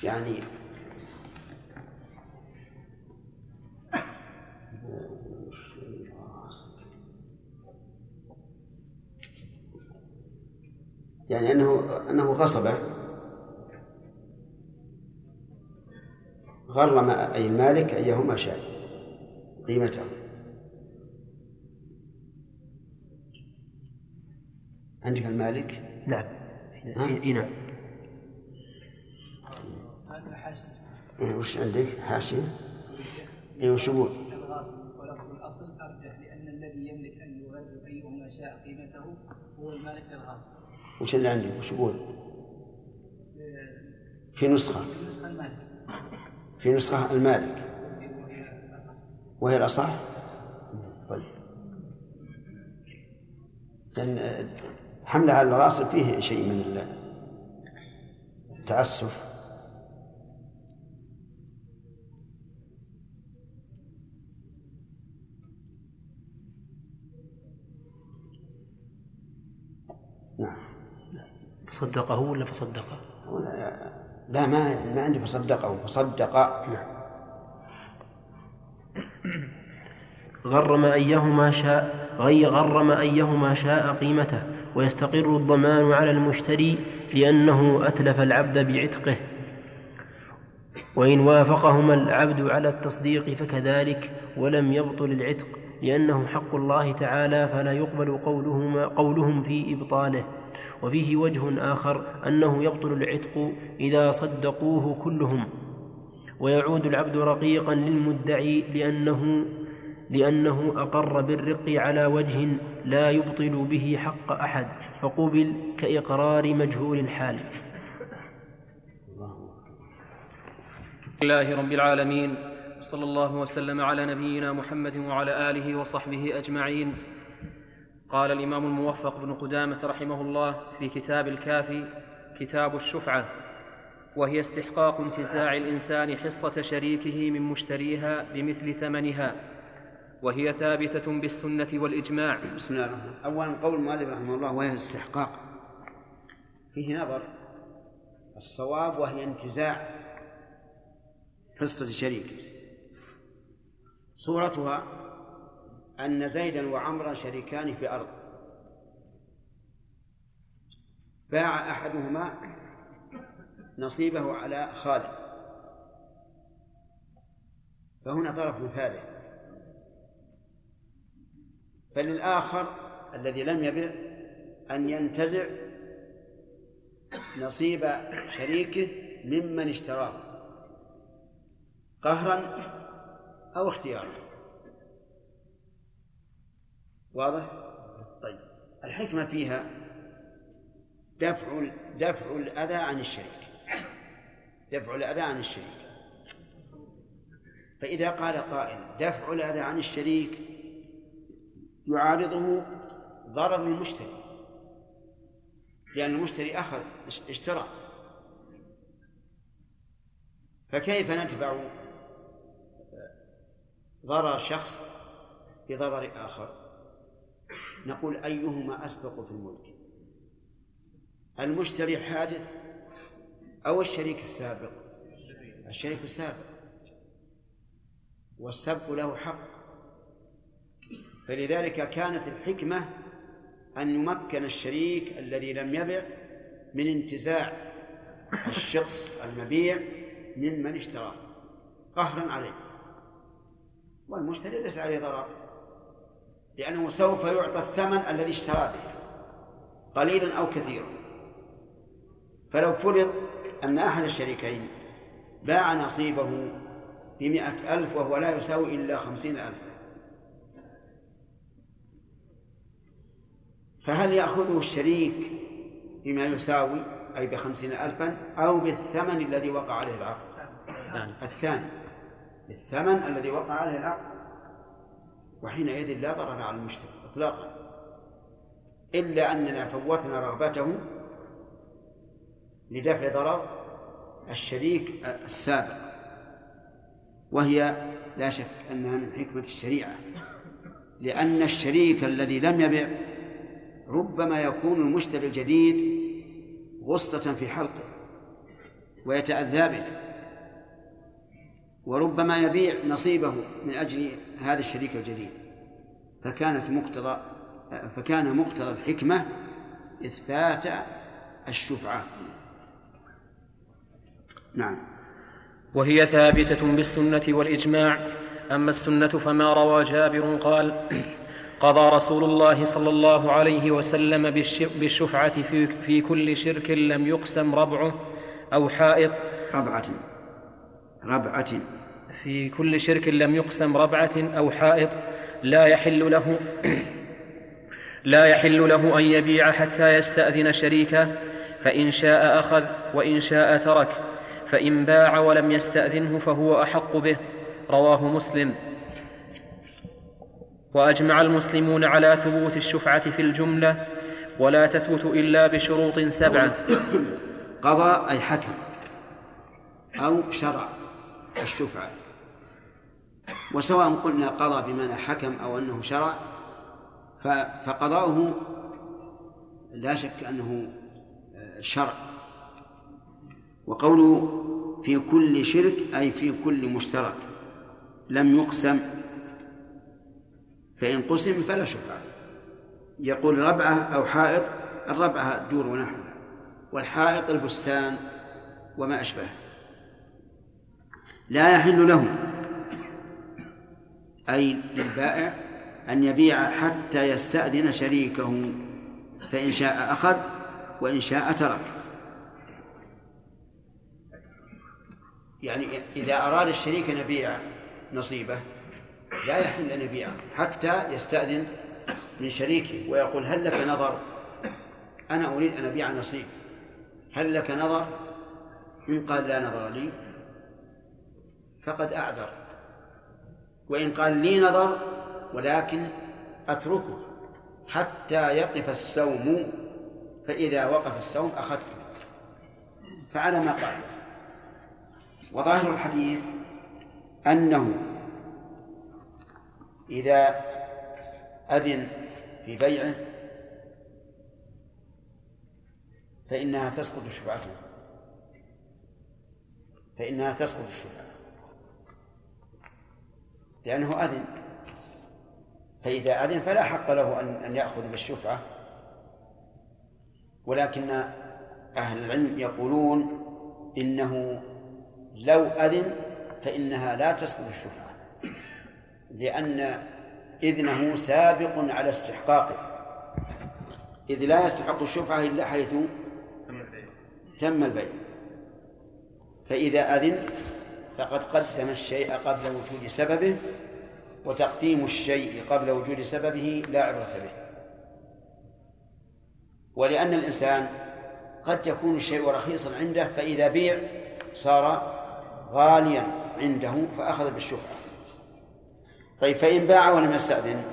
يعني يعني أنه أنه غصبه. غرم أي المالك أيهما شاء قيمته. عندك المالك؟ نعم. ها؟ إي نعم. إيه، وش عندك؟ حاشية. اي وش يقول الغاصب. ولفظ الأصل أرجح لأن الذي يملك أن يغرب أيهما شاء قيمته هو المالك للغاصب وش اللي عندك وش يقول؟ في نسخة. في نسخة المالك. وهي الأصح؟ طيب. حملها على الغاصب فيه شيء من التعسف فصدقه ولا فصدقه لا ما ما عندي فصدقه فصدق. غرم أيهما شاء غي غرم أيهما شاء قيمته ويستقر الضمان على المشتري لأنه أتلف العبد بعتقه. وإن وافقهما العبد على التصديق فكذلك ولم يبطل العتق لأنه حق الله تعالى فلا يقبل قولهما قولهم في إبطاله. وفيه وجه آخر أنه يبطل العتق إذا صدقوه كلهم ويعود العبد رقيقا للمدعي لأنه لأنه أقر بالرق على وجه لا يبطل به حق أحد فقبل كإقرار مجهول الحال. الله رب العالمين صلى الله وسلم على نبينا محمد وعلى آله وصحبه أجمعين. قال الإمام الموفق بن قدامة رحمه الله في كتاب الكافي كتاب الشفعة وهي استحقاق انتزاع الإنسان حصة شريكه من مشتريها بمثل ثمنها وهي ثابتة بالسنة والإجماع. بسم الله الرحمن الرحيم. أولا قول المؤلف رحمه الله وهي استحقاق فيه نظر الصواب وهي انتزاع حصة شريك صورتها أن زيدا وعمرا شريكان في أرض باع أحدهما نصيبه على خالد فهنا طرف ثالث. فللآخر الذي لم يبع أن ينتزع نصيب شريكه ممن اشتراه قهرا أو اختيارا. واضح؟ طيب. الحكمة فيها دفع دفع الأذى عن الشريك. دفع الأذى عن الشريك. فإذا قال قائل دفع الأذى عن الشريك يعارضه ضرر المشتري. لأن المشتري أخذ اشترى. فكيف ندفع ضرر شخص بضرر آخر؟ نقول أيهما أسبق في الملك؟ المشتري حادث أو الشريك السابق؟ الشريك السابق. والسبق له حق. فلذلك كانت الحكمة أن يمكن الشريك الذي لم يبع من انتزاع الشخص المبيع ممن اشتراه. قهرا عليه. والمشتري ليس عليه ضرر. لأنه سوف يعطى الثمن الذي اشترى به قليلا أو كثيرا. فلو فرض أن أحد الشريكين باع نصيبه بمئة ألف وهو لا يساوي إلا خمسين ألف فهل يأخذه الشريك بما يساوي أي بخمسين ألفا أو بالثمن الذي وقع عليه العقد؟ الثاني. بالثمن الذي وقع عليه العقد. وحينئذ لا ضرر على المشتري إطلاقا. إلا أننا فوتنا رغبته لدفع ضرر الشريك السابق وهي لا شك أنها من حكمة الشريعة لأن الشريك الذي لم يبع ربما يكون المشتري الجديد غصة في حلقه ويتأذى به. وربما يبيع نصيبه من أجل هذا الشريك الجديد. فكانت مقتضى فكان مقتضى الحكمة إثبات الشفعة. نعم. وهي ثابتة بالسنة والإجماع. أما السنة فما روى جابر قال قضى رسول الله صلى الله عليه وسلم بالشفعة في, في كل شرك لم يقسم ربعه أو حائط. ربعة. ربعة. في كل شرك لم يقسم ربعة أو حائط لا يحل له لا يحل له أن يبيع حتى يستأذن شريكه فإن شاء أخذ وإن شاء ترك فإن باع ولم يستأذنه فهو أحق به رواه مسلم. وأجمع المسلمون على ثبوت الشفعة في الجملة ولا تثبت إلا بشروط سبعة. قضى أي حكم أو شرع. الشفعة. وسواء قلنا قضى بمعنى حكم أو أنه شرع فقضاؤه لا شك أنه شرع. وقوله في كل شرك أي في كل مشترك لم يقسم. فإن قسم فلا شفعة. يقول ربعة أو حائط الربعة دور ونحوها والحائط البستان وما أشبهه. لا يحل له أي للبائع أن يبيع حتى يستأذن شريكه فإن شاء أخذ وإن شاء ترك. يعني إذا أراد الشريك أن يبيع نصيبه لا يحل أن يبيعه حتى يستأذن من شريكه ويقول هل لك نظر؟ أنا أريد أن أبيع نصيب. هل لك نظر؟ إن قال لا نظر لي. فقد أعذر. وإن قال لي نظر ولكن أتركه. حتى يقف السوم فإذا وقف السوم أخذته. فعلى ما قال. وظاهر الحديث أنه إذا أذن في بيعه فإنها تسقط شفعته فإنها تسقط الشفعة لأنه أذن. فإذا أذن فلا حق له أن أن يأخذ بالشفعة. ولكن أهل العلم يقولون إنه لو أذن فإنها لا تسقط الشفعة. لأن إذنه سابق على استحقاقه. إذ لا يستحق الشفعة إلا حيث تم البيع. فإذا أذن فقد قدم الشيء قبل وجود سببه وتقديم الشيء قبل وجود سببه لا عبرة به. ولأن الإنسان قد يكون الشيء رخيصا عنده فإذا بيع صار غاليا عنده فأخذ بالشفعة طيب فإن باع ولم يستأذن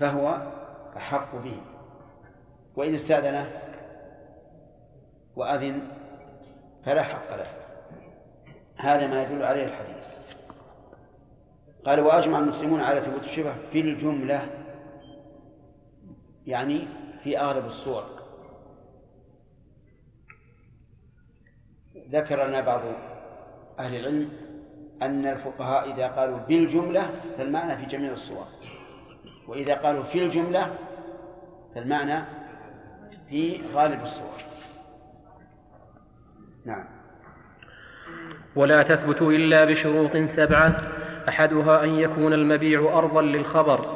فهو أحق به. وإن استأذنه وأذن فلا حق له. هذا ما يدل عليه الحديث. قال وأجمع المسلمون على ثبوت الشبه في الجملة يعني في أغلب الصور. ذكر لنا بعض أهل العلم أن الفقهاء إذا قالوا بالجملة فالمعنى في جميع الصور. وإذا قالوا في الجملة فالمعنى في غالب الصور. نعم. ولا تثبت إلا بشروط سبعة. أحدها أن يكون المبيع أرضا للخبر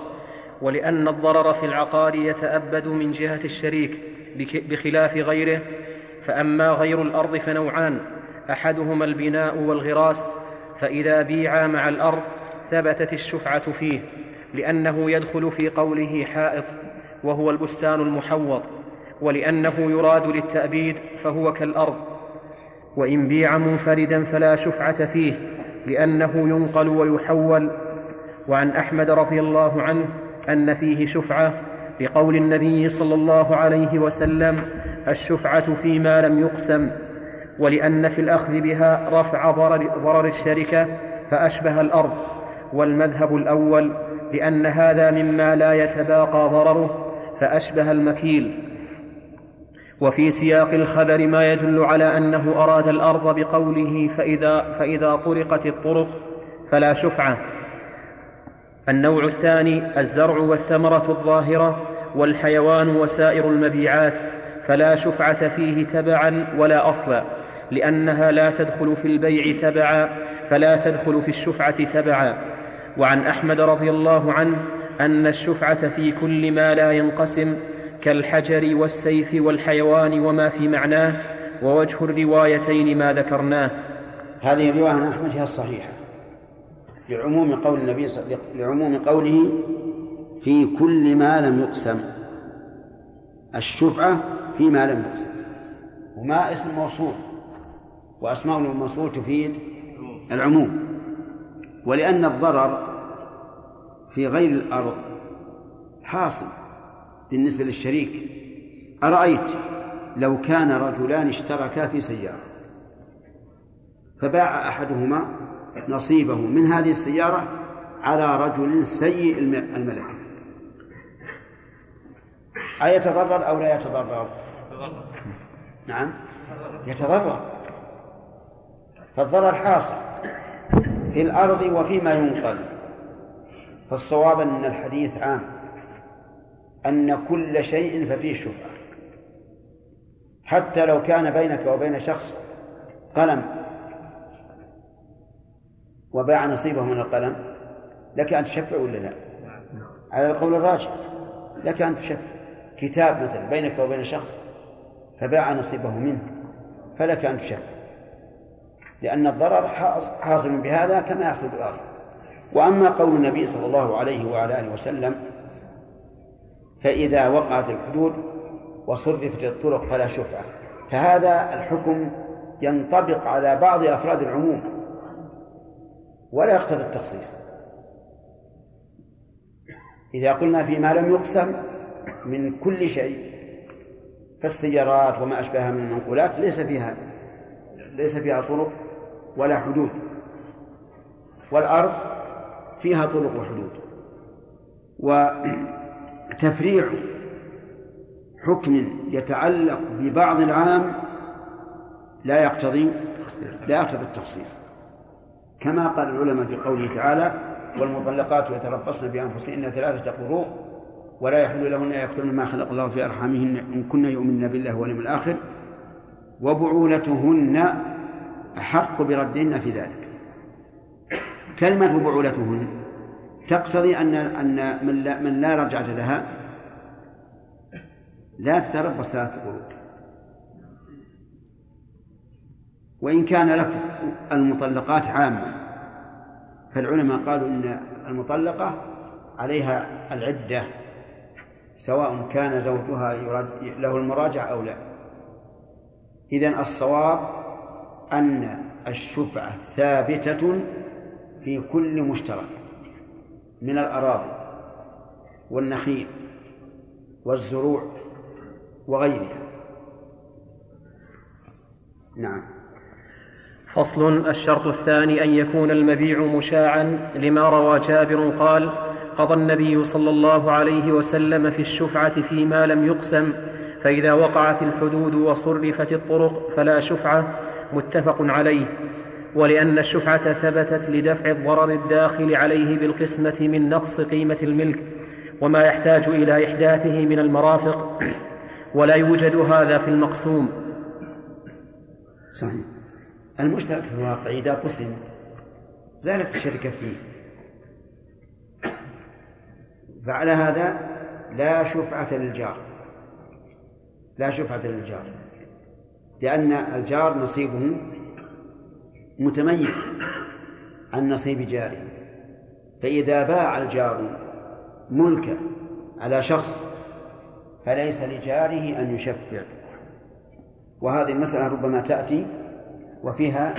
ولأن الضرر في العقار يتأبد من جهة الشريك بخلاف غيره. فأما غير الأرض فنوعان أحدهما البناء والغراس. فإذا بيعا مع الأرض ثبتت الشفعة فيه لأنه يدخل في قوله حائط وهو البستان المحوط. ولأنه يراد للتأبيد فهو كالأرض. وإن بيع منفردا فلا شفعة فيه لأنه ينقل ويحول. وعن أحمد رضي الله عنه أن فيه شفعة لقول النبي صلى الله عليه وسلم الشفعة فيما لم يقسم. ولأن في الأخذ بها رفع ضرر, ضرر الشركة فأشبه الأرض. والمذهب الأول لأن هذا مما لا يتباقى ضرره فأشبه المكيل. وفي سياق الخبر ما يدل على أنه أراد الأرض بقوله فإذا فإذا طرقت الطرق فلا شفعة. النوع الثاني الزرع والثمرة الظاهرة والحيوان وسائر المبيعات فلا شفعة فيه تبعا ولا أصلا لأنها لا تدخل في البيع تبعا فلا تدخل في الشفعة تبعا. وعن أحمد رضي الله عنه أن الشفعة في كل ما لا ينقسم كالحجر والسيف والحيوان وما في معناه ووجه الروايتين ما ذكرناه. هذه الرواية عن أحمد هي الصحيحة. لعموم قول النبي صلى لعموم قوله في كل ما لم يقسم. الشفعة فيما لم يقسم. وما اسم موصول. وأسماء الموصول تفيد العموم. ولأن الضرر في غير الأرض حاصل. بالنسبة للشريك. أرأيت لو كان رجلان اشتركا في سيارة فباع أحدهما نصيبه من هذه السيارة على رجل سيء الملكة. أيتضرر أو لا يتضرر؟ نعم. يتضرر. فالضرر حاصل في الأرض وفيما ينقل. فالصواب أن الحديث عام. أن كل شيء ففيه شفعة حتى لو كان بينك وبين شخص قلم وباع نصيبه من القلم لك أن تشفع ولا لا؟ على القول الراجح لك أن تشفع. كتاب مثلا بينك وبين شخص فباع نصيبه منه فلك أن تشفع. لأن الضرر حاصل بهذا كما يحصل بالآخر. وأما قول النبي صلى الله عليه وعلى آله وسلم فإذا وقعت الحدود وصرفت الطرق فلا شفعة. فهذا الحكم ينطبق على بعض أفراد العموم ولا يقتضي التخصيص. إذا قلنا فيما لم يقسم من كل شيء فالسيارات وما أشبهها من المنقولات ليس فيها ليس فيها طرق ولا حدود. والأرض فيها طرق وحدود. وتفريع حكم يتعلق ببعض العام لا يقتضي لا يقتضي التخصيص. كما قال العلماء في قوله تعالى والمطلقات يتربصن بأنفسهن ثلاثة قروء ولا يحل لهن أن يكتمن ما خلق الله في أرحامهن إن كن يؤمن بالله واليوم الآخر وبعولتهن أحق بردهن في ذلك. كلمة بعولتهن تقتضي أن أن من لا, من لا رجعة لها لا تتربص ثلاث قروء وإن كان لفظ المطلقات عاما فالعلماء قالوا إن المطلقة عليها العدة سواء كان زوجها له المراجعة أو لا. إذن الصواب أن الشفعة ثابتة في كل مشترك. من الأراضي والنخيل والزروع وغيرها. نعم. فصل الشرط الثاني أن يكون المبيع مشاعا لما روى جابر قال قضى النبي صلى الله عليه وسلم في الشفعة فيما لم يقسم فإذا وقعت الحدود وصرفت الطرق فلا شفعة متفق عليه. ولأن الشفعة ثبتت لدفع الضرر الداخل عليه بالقسمة من نقص قيمة الملك وما يحتاج إلى إحداثه من المرافق ولا يوجد هذا في المقسوم. صحيح. المشترك في الواقع إذا قسم زالت الشركة فيه. فعلى هذا لا شفعة للجار. لا شفعة للجار. لأن الجار نصيبه متميز عن نصيب جاره. فإذا باع الجار ملكه على شخص فليس لجاره أن يشفع. وهذه المسألة ربما تأتي وفيها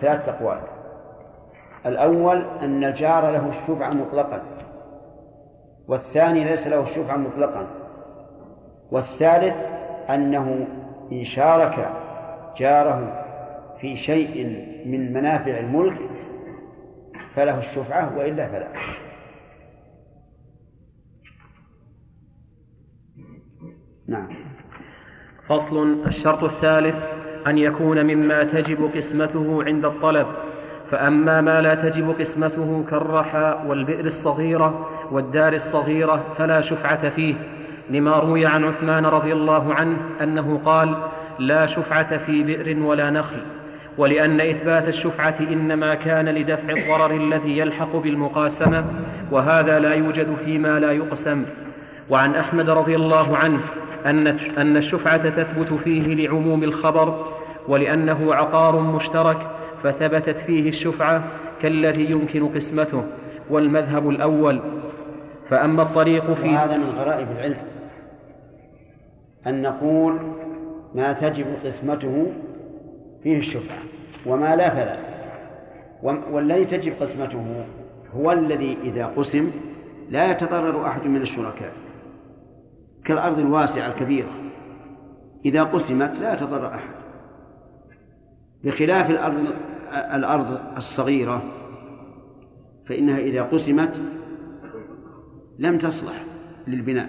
ثلاث أقوال. الأول أن الجار له الشفعة مطلقا والثاني ليس له الشفعة مطلقا والثالث أنه إن شارك جاره في شيء من منافع الملك فله الشفعة وإلا فلا. نعم. فصل. الشرط الثالث أن يكون مما تجب قسمته عند الطلب. فأما ما لا تجب قسمته كالرحى والبئر الصغيرة والدار الصغيرة فلا شفعة فيه. لما روي عن عثمان رضي الله عنه أنه قال لا شفعة في بئر ولا نخل. ولأن إثبات الشفعة إنما كان لدفع الضرر الذي يلحق بالمقاسمة وهذا لا يوجد فيما لا يقسم. وعن أحمد رضي الله عنه أن الشفعة تثبت فيه لعموم الخبر ولأنه عقار مشترك فثبتت فيه الشفعة كالذي يمكن قسمته والمذهب الأول. فأما الطريق في وهذا من غرائب العلم أن نقول ما تجب قسمته فيه الشفعه وما لا فلا. والذي تجب قسمته هو الذي إذا قسم لا يتضرر أحد من الشركاء. كالأرض الواسعة الكبيرة. إذا قسمت لا يتضرر أحد. بخلاف الأرض الأرض الصغيرة فإنها إذا قسمت لم تصلح للبناء.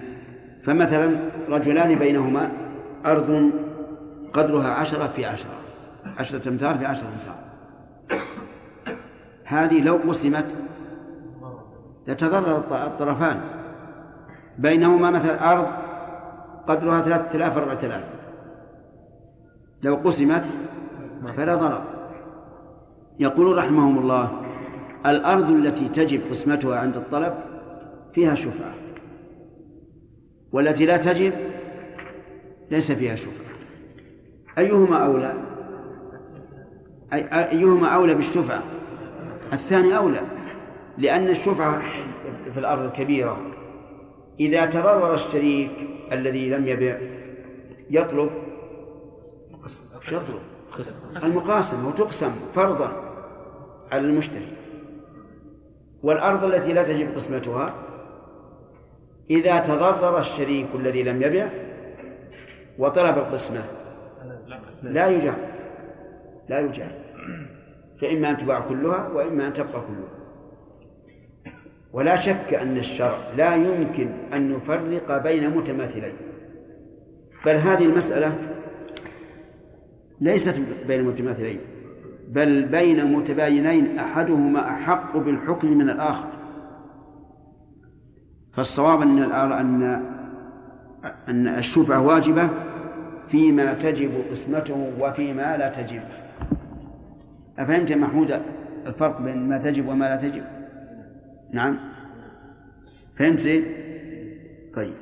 فمثلا رجلان بينهما أرض قدرها عشرة في عشرة. عشرة أمتار في عشرة أمتار. هذه لو قسمت لتضرر الطرفان. بينهما مثلا أرض قدرها ثلاثة آلاف أربعة آلاف. لو قسمت فلا ضرر. يقول رحمهم الله الأرض التي تجب قسمتها عند الطلب فيها شفعة والتي لا تجب ليس فيها شفعة أيهما أولى؟ أي- أيهما أولى بالشفعة؟ الثاني أولى لأن الشفعة في الأرض الكبيرة إذا تضرر الشريك الذي لم يبع يطلب يطلب. المقاسمة وتقسم فرضا على المشتري والأرض التي لا تجب قسمتها إذا تضرر الشريك الذي لم يبع وطلب القسمة لا يجار لا يجار فإما أن تباع كلها وإما أن تبقى كلها. ولا شك أن الشرع لا يمكن أن يفرق بين متماثلين. بل هذه المسألة ليست بين متماثلين بل بين متباينين أحدهما أحق بالحكم من الآخر. فالصواب أن أن أن الشفعة واجبة فيما تجب قسمته وفيما لا تجب. أفهمت يا محمود الفرق بين ما تجب وما لا تجب؟ نعم. فهمت زين؟ طيب.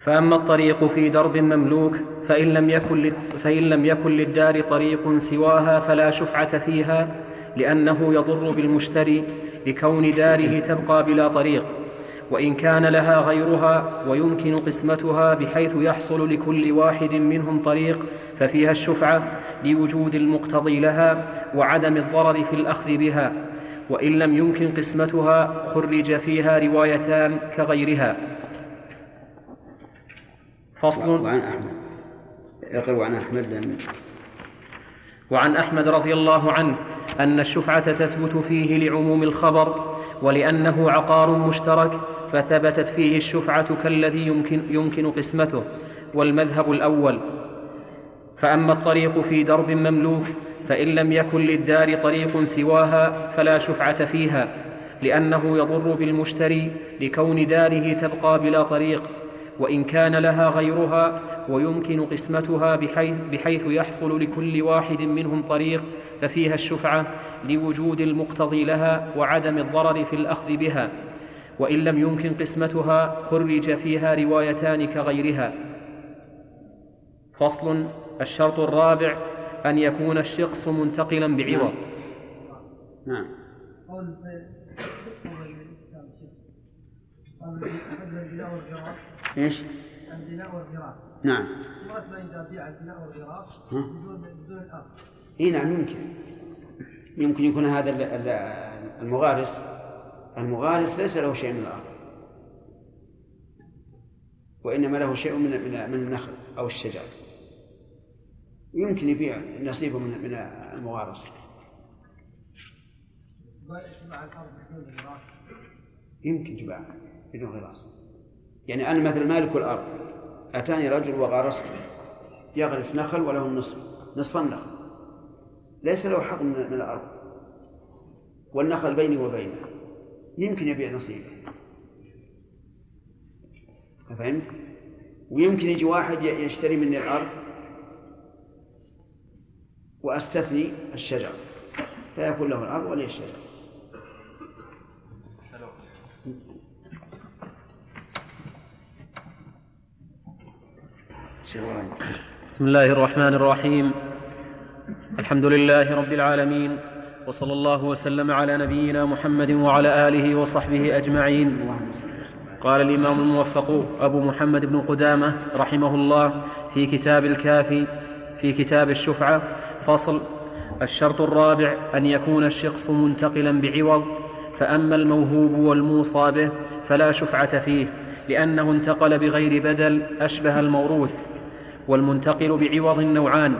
فأما الطريق في درب مملوك فإن لم يكن فإن لم يكن للدار طريق سواها فلا شفعة فيها لأنه يضر بالمشتري لكون داره تبقى بلا طريق. وإن كان لها غيرها ويمكن قسمتها بحيث يحصل لكل واحد منهم طريق ففيها الشفعة لوجود المقتضي لها وعدم الضرر في الأخذ بها وإن لم يمكن قسمتها خرج فيها روايتان كغيرها. فصل وعن أحمد. اقرأ عن أحمد لأن وعن أحمد رضي الله عنه أن الشفعة تثبت فيه لعموم الخبر ولأنه عقار مشترك فثبتت فيه الشفعة كالذي يمكن, يمكن قسمته والمذهب الأول. فأما الطريق في درب مملوك فإن لم يكن للدار طريق سواها فلا شفعة فيها لأنه يضر بالمشتري لكون داره تبقى بلا طريق وإن كان لها غيرها ويمكن قسمتها بحيث, بحيث يحصل لكل واحد منهم طريق ففيها الشفعة لوجود المقتضي لها وعدم الضرر في الأخذ بها. وإن لم يمكن قسمتها خرج فيها روايتان كغيرها. فصل الشرط الرابع أن يكون الشخص منتقلا بعوض. نعم. إيش؟ البناء والغراس نعم. إذا بيع البناء والغراس؟ بدون بدون الأرض إي نعم يمكن. يمكن يكون هذا ال- ال- المغارس. المغارس ليس له شيء من الأرض. وإنما له شيء من من النخل أو الشجر. يمكن يبيع نصيبه من من الأرض الغراس يمكن تباع بدون غراس يعني أنا مثل مالك الأرض أتاني رجل وغارسته. يغرس نخل وله النصف نصف النخل. ليس له حق من الأرض. والنخل بيني وبينه. يمكن يبيع نصيبه فهمت؟ ويمكن يجي واحد يشتري مني الأرض وأستثني الشجر فيكون له الأرض ولي الشجر. بسم الله الرحمن الرحيم الحمد لله رب العالمين وصلى الله وسلم على نبينا محمد وعلى آله وصحبه أجمعين. قال الإمام الموفق أبو محمد بن قدامة رحمه الله في كتاب الكافي في كتاب الشفعة فصل الشرط الرابع أن يكون الشخص منتقلا بعوض فأما الموهوب والموصى به فلا شفعة فيه لأنه انتقل بغير بدل أشبه الموروث والمنتقل بعوض نوعان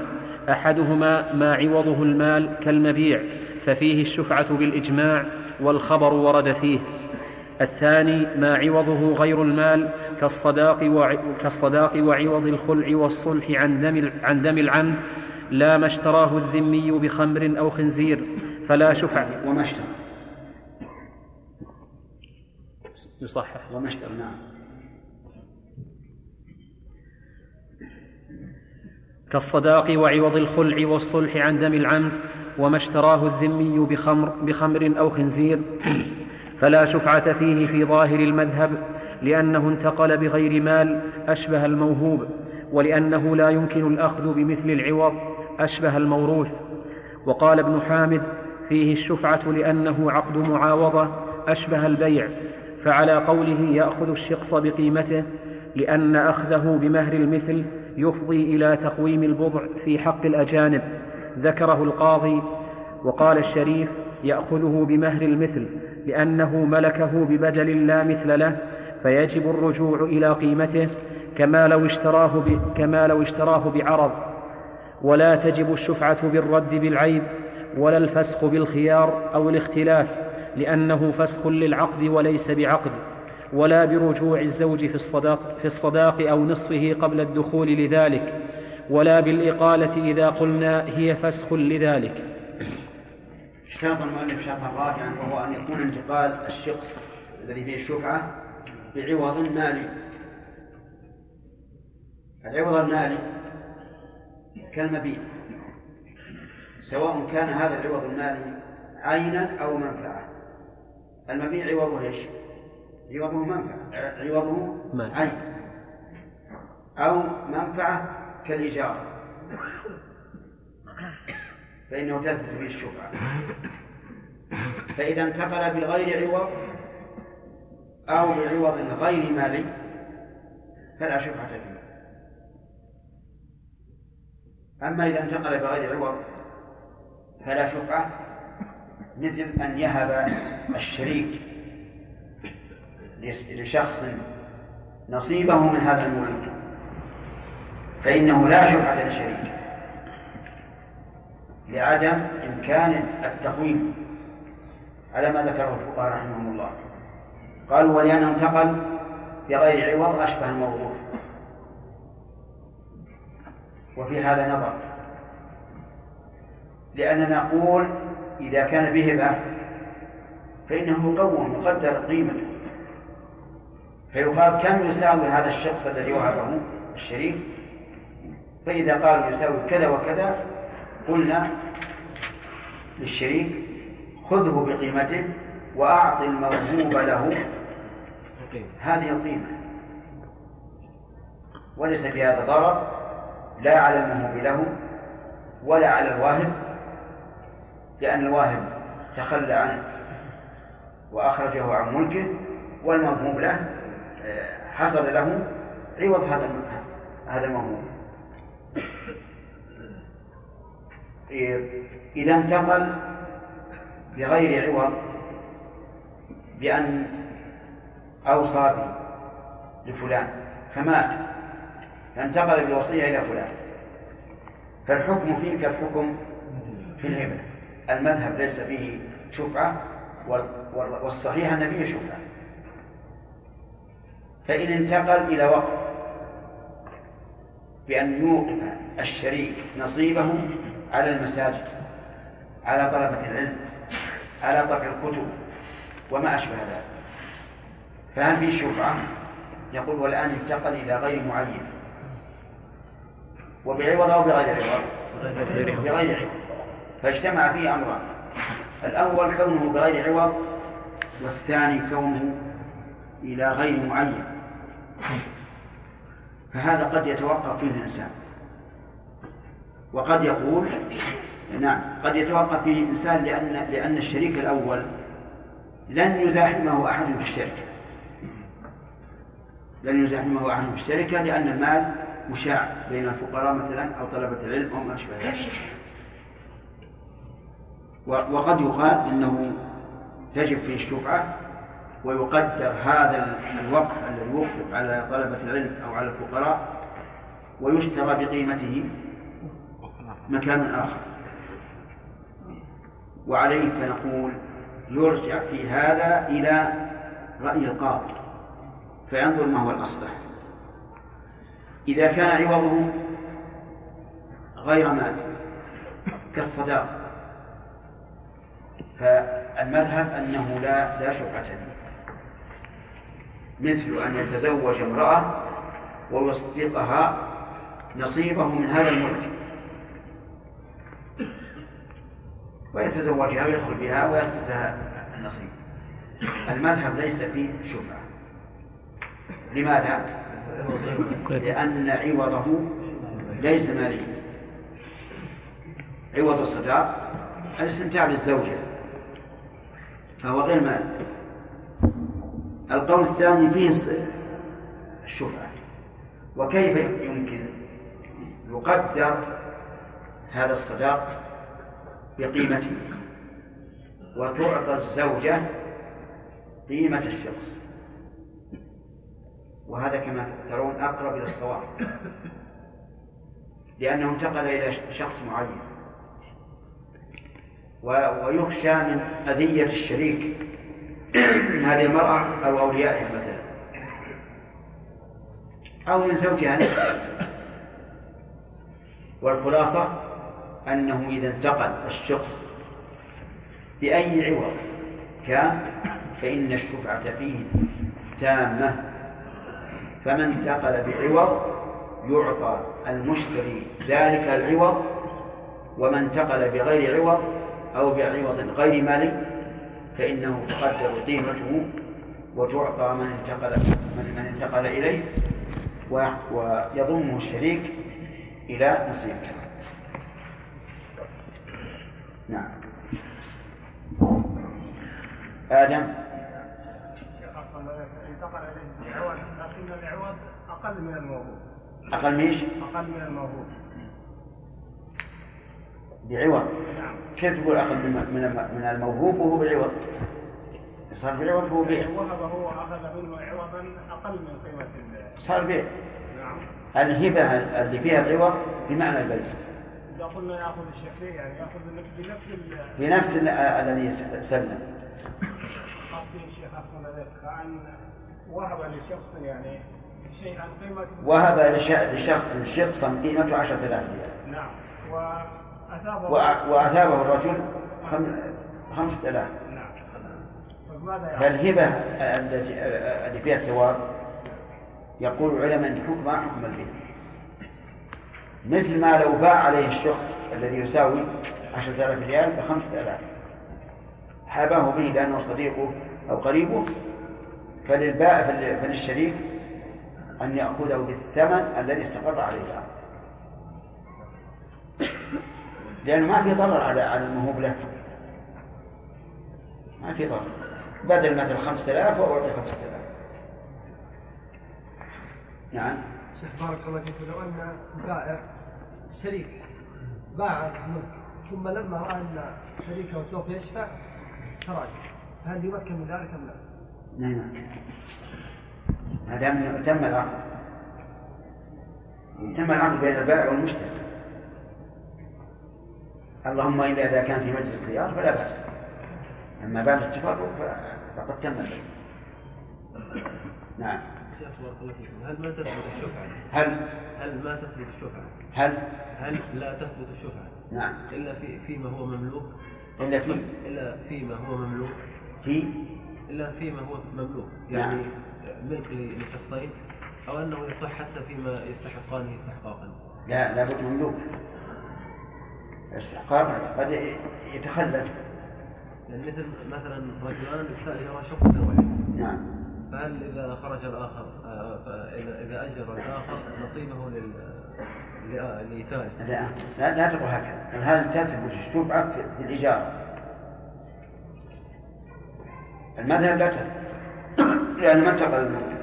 أحدهما ما عوضه المال كالمبيع ففيه الشفعة بالإجماع والخبر ورد فيه. الثاني ما عوضه غير المال كالصداق وع... كالصداق وعوض الخلع والصلح عن دم عن دم العمد لا ما اشتراه الذمي بخمر أو خنزير فلا شفعه وما اشترى. يصحح. وما اشترى نعم. كالصداق وعوض الخلع والصلح عن دم العمد وما اشتراه الذمي بخمر, بخمر أو خنزير. فلا شفعة فيه في ظاهر المذهب لأنه انتقل بغير مال أشبه الموهوب ولأنه لا يمكن الأخذ بمثل العوض أشبه الموروث. وقال ابن حامد فيه الشفعة لأنه عقد معاوضة أشبه البيع. فعلى قوله يأخذ الشقص بقيمته لأن أخذه بمهر المثل يفضي إلى تقويم البضع في حق الأجانب. ذكره القاضي وقال الشريف يأخذه بمهر المثل لأنه ملكه ببدل لا مثل له فيجب الرجوع إلى قيمته كما لو اشتراه. كما لو اشتراه بعرض ولا تجب الشفعة بالرد بالعيب ولا الفسخ بالخيار أو الاختلاف لأنه فسخ للعقد وليس بعقد ولا برجوع الزوج في الصداق, في الصداق أو نصفه قبل الدخول لذلك ولا بالإقالة إذا قلنا هي فسخ لذلك. اشترط المؤلف شرطا رابعا وهو أن يكون انتقال الشخص الذي فيه الشفعه بعوض مالي العوض المالي كالمبيع سواء كان هذا العوض المالي عينا أو منفعة. المبيع عوضه إيش؟ عوضه منفعة عوضه عين أو منفعة كالإيجار. فإنه تثبت به الشفعه فإذا انتقل بغير عوض أو بعوض غير مالي فلا شفعه فيه. أما إذا انتقل بغير عوض فلا شفعة مثل أن يهب الشريك لشخص نصيبه من هذا الملك. فإنه لا شفعة للشريك لعدم إمكان التقويم. على ما ذكره الفقهاء رحمهم الله. قالوا ولأنه انتقل بغير عوض أشبه الموضوع وفي هذا نظر. لأننا نقول إذا كان بهبة فإنه مقوم مقدر قيمته. فيقال كم يساوي هذا الشخص الذي وهبه الشريك؟ فإذا قال يساوي كذا وكذا قلنا للشريك خذه بقيمته وأعط الموهوب له هذه القيمة. وليس في هذا ضرر لا على الموهوب له ولا على الواهب لأن الواهب تخلى عنه وأخرجه عن ملكه والموهوب له آه، حصل له عوض هذا هذا الموهوب إذا انتقل بغير عوض بأن أوصى به لفلان فمات فانتقل بالوصية إلى فلان. فالحكم فيه كالحكم في الهبة. المذهب ليس فيه شفعة والصحيح أن فيه شفعة فإن انتقل إلى وقت بأن يوقف الشريك نصيبه على المساجد على طلبة العلم على طبع الكتب وما أشبه ذلك. فهل في شفعة؟ يقول والآن انتقل إلى غير معين. وبعوض أو بغير عوض بغير عوض. فاجتمع فيه أمران. الأول كونه بغير عوض والثاني كونه إلى غير معين. فهذا قد يتوقف فيه الإنسان. وقد يقول نعم قد يتوقف فيه الإنسان لأن لأن الشريك الأول لن يزاحمه أحد في الشركة لن يزاحمه أحد في الشركة لأن المال مشاع بين الفقراء مثلا أو طلبة العلم أو ما أشبه ذلك. وقد يقال إنه تجب فيه الشفعة ويقدر هذا الوقف الذي يوقف على طلبة العلم أو على الفقراء ويشترى بقيمته. مكان آخر. وعليه فنقول يرجع في هذا إلى رأي القاضي فينظر ما هو الأصلح. إذا كان عوضه غير مال كالصداق فالمذهب أنه لا لا شفعة فيه. مثل أن يتزوج امرأة ويصدقها نصيبه من هذا الملك. ويتزوجها ويدخل بها ويأخذ لها النصيب. المذهب ليس فيه شفعة لماذا؟ لأن عوضه ليس ماليا. عوض الصداق الاستمتاع بالزوجة فهو غير مال. القول الثاني فيه الشفعة وكيف يمكن يقدر هذا الصداق بقيمته وتعطى الزوجة قيمة الشخص. وهذا كما ترون أقرب إلى الصواب لأنه انتقل إلى شخص معين ويخشى من أذية الشريك هذه المرأة أو أوليائها مثلا. أو من زوجها نفسه والخلاصة أنه إذا انتقل الشخص بأي عوض كان فإن الشفعة فيه تامة. فمن انتقل بعوض يعطى المشتري ذلك العوض ومن انتقل بغير عوض أو بعوض غير مالي فإنه تقدر قيمته وتعطى من انتقل من, من انتقل إليه ويضمه الشريك إلى نصيبه. نعم. آدم. لكن العوض أقل من الموهوب أقل ميش؟ أقل من الموهوب بعوض. نعم كيف تقول أقل من من من الموهوب وهو بعوض؟ صار بعوض هو بيع. وهب هو اخذ منه عوضا أقل من قيمه ال- صار بيع. نعم. الهبة اللي فيها العوض بمعنى البيع. قلنا يأخذ الشيخ يعني يأخذ بنفس ال- بنفس ال- الذي سلم. قصدي الشيخ ذلك كان وهب لشخص يعني شيئا قيمته وهب لش- لشخص شقصا قيمته عشرة آلاف ريال. نعم. واثابه وأ- وأثابه الرجل خم... خمسة آلاف. نعم. يعني؟ فالهبة التي اللي فيها الثواب؟ يقول العلماء أن حكمها حكم البيع مثل ما لو باع عليه الشخص الذي يساوي عشرة آلاف ريال بخمسة آلاف. حاباه به لأنه صديقه أو قريبه. فللبائع فل- فللشريك أن يأخذه بالثمن الذي استقر عليه. الأمر لأنه ما في ضرر على على الموهوب له. ما في ضرر. بدل مثل خمسة آلاف وأعطي خمسة آلاف. نعم. شيخ بارك الله فيك. لو أن بائع شريك باع الملك. ثم لما رأى أن شريكه سوف يشفع خرج. هل يمكن من ذلك أم لا؟ نعم. ما دام تم العقد. تم العقد بين البائع والمشتري. اللهم إلا إذا كان في مجلس الخيار فلا بأس. أما بعد التفرق فقد تم البيع. نعم. هل ما تثبت الشفعة؟ هل؟ هل ما تثبت الشفعة؟ هل؟ هل لا تثبت الشفعة. نعم. إلا في فيما هو مملوك؟ إلا في؟ إلا فيما هو مملوك. في؟ إلا فيما هو مملوك. نعم. يعني ملك لشخصين أو أنه يصح حتى فيما يستحقانه استحقاقا. لا لابد مملوك. استحقاق قد يتخلف. يعني مثل مثلا رجلان يرى شخص واحد نعم. فهل إذا خرج الآخر آه، فإذا إذا أجر الآخر نصيبه لل لا لا, لا تقول هكذا. هل تثبت الشفعة في الإيجار المذهب لا تثبت لأن ما انتقل الموت.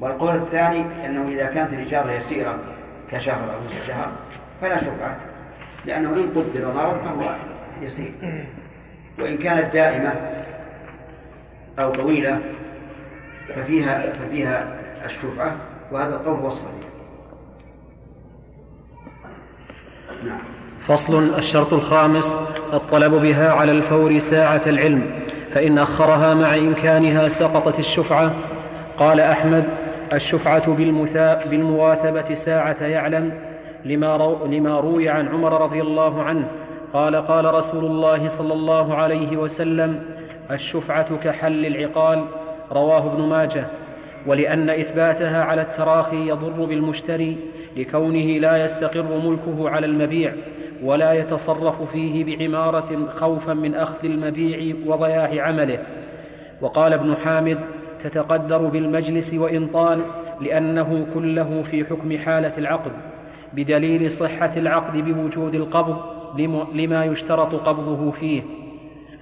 والقول الثاني أنه إذا كانت الإجارة يسيرة كشهر أو نصف شهر فلا شفعة لأنه إن قدر مرض فهو يسير. وإن كانت دائمة أو طويلة ففيها ففيها الشفعة وهذا القول هو الصحيح. نعم. فصل الشرط الخامس الطلب بها على الفور ساعة العلم فإن أخرها مع إمكانها سقطت الشفعة. قال أحمد الشفعة بالمواثبة ساعة يعلم لما, رو لما روي عن عمر رضي الله عنه. قال قال رسول الله صلى الله عليه وسلم الشفعة كحل العقال رواه ابن ماجه. ولأن إثباتها على التراخي يضر بالمشتري لكونه لا يستقر ملكه على المبيع ولا يتصرف فيه بعمارة خوفا من أخذ المبيع وضياع عمله. وقال ابن حامد تتقدر بالمجلس وإن طال لأنه كله في حكم حالة العقد بدليل صحة العقد بوجود القبض لما يشترط قبضه فيه.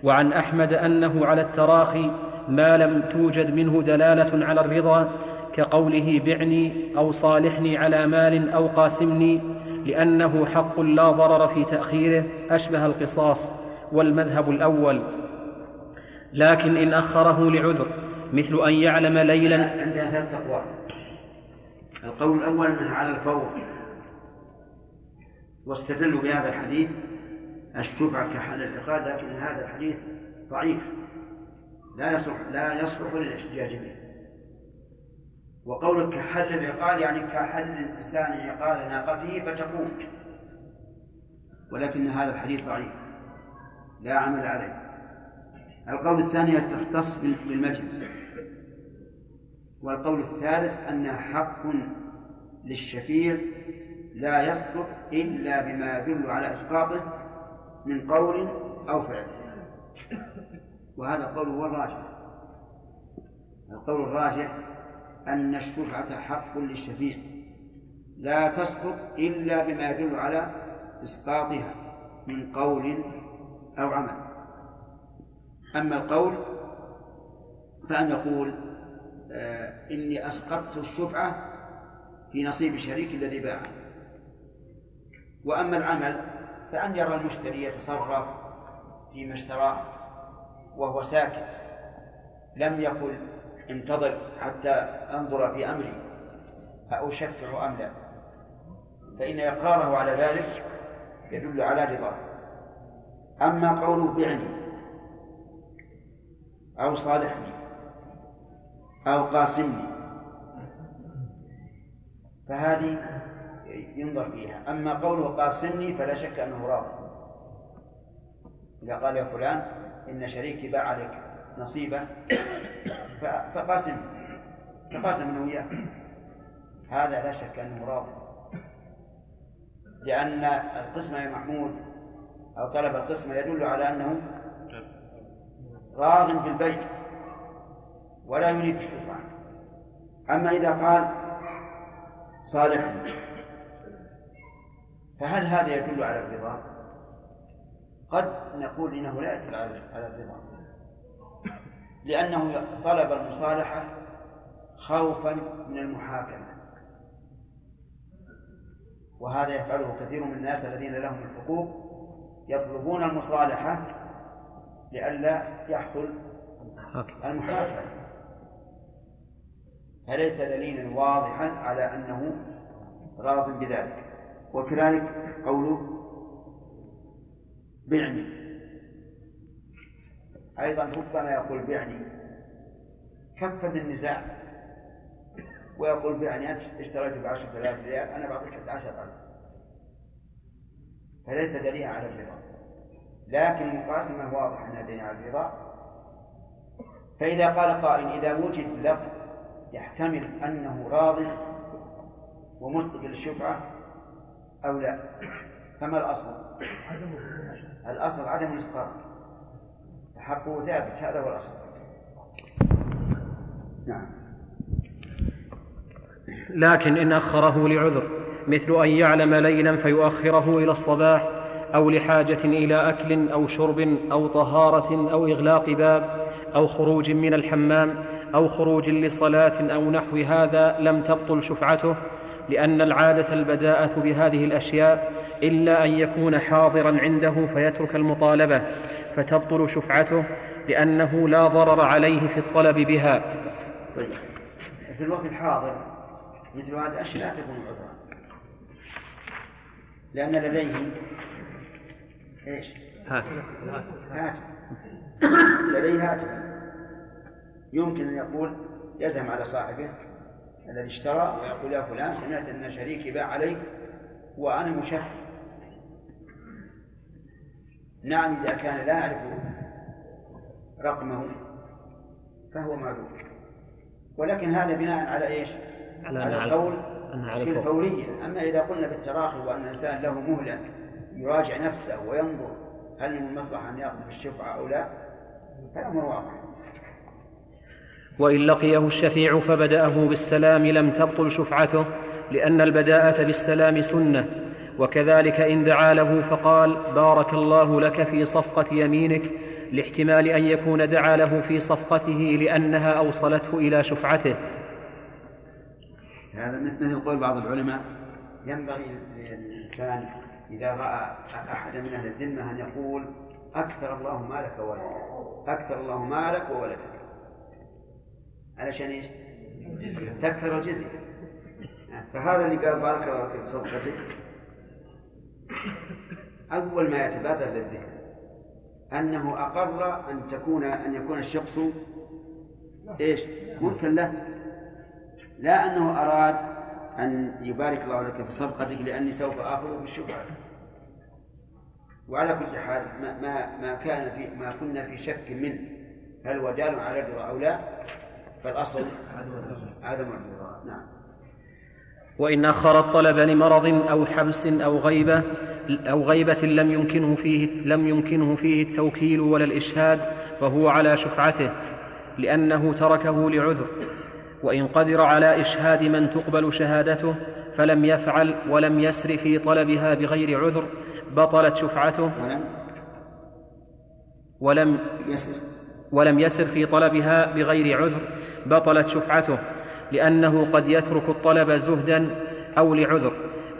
وعن أحمد أنه على التراخي ما لم توجد منه دلالة على الرضا كقوله بعني أو صالحني على مال أو قاسمني لأنه حق لا ضرر في تأخيره أشبه القصاص والمذهب الأول. لكن إن أخره لعذر مثل أن يعلم ليلا عندنا ثلاث أقوال القول الأول أنها على الفور. واستدلوا بهذا الحديث الشفعة كحل العقاد لكن هذا الحديث ضعيف. لا يصلح لا يصلح للاحتجاج به. وقولك كحل العقال يعني كحل الإنسان عقال ناقته فتقوم. ولكن هذا الحديث ضعيف. لا عمل عليه. القول الثاني تختص بالمجلس. والقول الثالث أنها حق للشفيع لا يصدق إلا بما يدل على إسقاطه من قول أو فعل. وهذا القول هو الراجح. القول الراجح أن الشفعة حق للشفيع. لا تسقط إلا بما يدل على إسقاطها من قول أو عمل. أما القول فأن يقول آه إني أسقطت الشفعة في نصيب شريك الذي باع وأما العمل فأن يرى المشتري يتصرف فيما اشتراه وهو ساكت. لم يقل انتظر حتى أنظر في أمري أشفع أم لا؟ فإن إقراره على ذلك يدل على رضاه. أما قوله بعني أو صالحني أو قاسمني فهذه ينظر فيها. أما قوله قاسمني فلا شك أنه راض إذا قال يا فلان إن شريكي باع عليك. نصيبه فقاسم فقاسم أنه إياه هذا لا شك أنه راض. لأن القسمة يا محمود أو طلب القسمة يدل على أنه راض بالبيع ولا يريد الشفعة أما إذا قال صالح فهل هذا يدل على الرضا؟ قد نقول إنه لا يدل على الرضا. لأنه طلب المصالحة خوفا من المحاكمة. وهذا يفعله كثير من الناس الذين لهم الحقوق يطلبون المصالحة لئلا يحصل المحاكمة. فليس دليلا واضحا على أنه راض بذلك. وكذلك قوله بعني أيضا ربما يقول بعني كفد النزاع؟ ويقول بعني أنت اشتريت بعشرة آلاف ريال أنا بعطيك عشرة آلاف. فليس دليلا على الرضا. لكن المقاسمة واضح أنها دليل على الرضا. فإذا قال قائل إذا وجد لفظ يحتمل أنه راض ومصدق للشفعة أو لا فما الأصل؟ الأصل عدم الإسقاط حقه ثابت هذا هو الأصل نعم. لكن إن أخره لعذر مثل أن يعلم ليلا فيؤخره إلى الصباح أو لحاجة إلى أكل أو شرب أو طهارة أو إغلاق باب أو خروج من الحمام أو خروج لصلاة أو نحو هذا لم تبطل شفعته لأن العادة البداءة بهذه الأشياء إلا أن يكون حاضرا عنده فيترك المطالبة. فتبطل شفعته لأنه لا ضرر عليه في الطلب بها. طيب. في الوقت الحاضر مثل هذه الأشياء لا تكون عذرا. لأن لديه إيش؟ هاتف. هاتف. لديه هاتف. يمكن أن يقول يزعم على صاحبه الذي اشترى ويقول يا فلان سمعت أن شريكي باع علي وأنا مشهد نعم إذا كان لا يعرف رقمه فهو معذور. ولكن هذا بناء على إيش؟ على على القول أنها على في الفور. الفورية. أما إذا قلنا بالتراخي وأن الإنسان له مهلة يراجع نفسه وينظر هل من المصلحة أن يأخذ بالشفعة أو لا فالأمر واضح وإن لقيه الشفيع فبدأه بالسلام لم تبطل شفعته لأن البداءة بالسلام سنة. وكذلك إن دعا له فقال بارك الله لك في صفقة يمينك لاحتمال أن يكون دعا له في صفقته لأنها أوصلته إلى شفعته. هذا مثل قول بعض العلماء ينبغي للإنسان إذا رأى أحد من أهل الذمة أن يقول أكثر الله مالك وولدك أكثر الله مالك وولدك علشان إيش؟ تكثر الجزية. فهذا اللي قال بارك الله في صفقتك أول ما يتبادر للذهن أنه أقر أن تكون أن يكون الشخص إيش؟ ملكا له. لا أنه أراد أن يبارك الله لك في صفقتك لأني سوف آخذ بالشفعة وعلى كل حال ما ما ما كان في ما كنا في شك منه هل هو على الرضا أو لا فالأصل عدم الرضا. نعم. وإن أخر الطلب لمرض أو حبس أو غيبة أو غيبة لم يمكنه فيه لم يمكنه فيه التوكيل ولا الإشهاد فهو على شفعته لأنه تركه لعذر. وإن قدر على إشهاد من تقبل شهادته فلم يفعل ولم يسر في طلبها بغير عذر بطلت شفعته. ولم؟ ولم يسر. ولم يسر في طلبها بغير عذر بطلت شفعته. لأنه قد يترك الطلب زهدا أو لعذر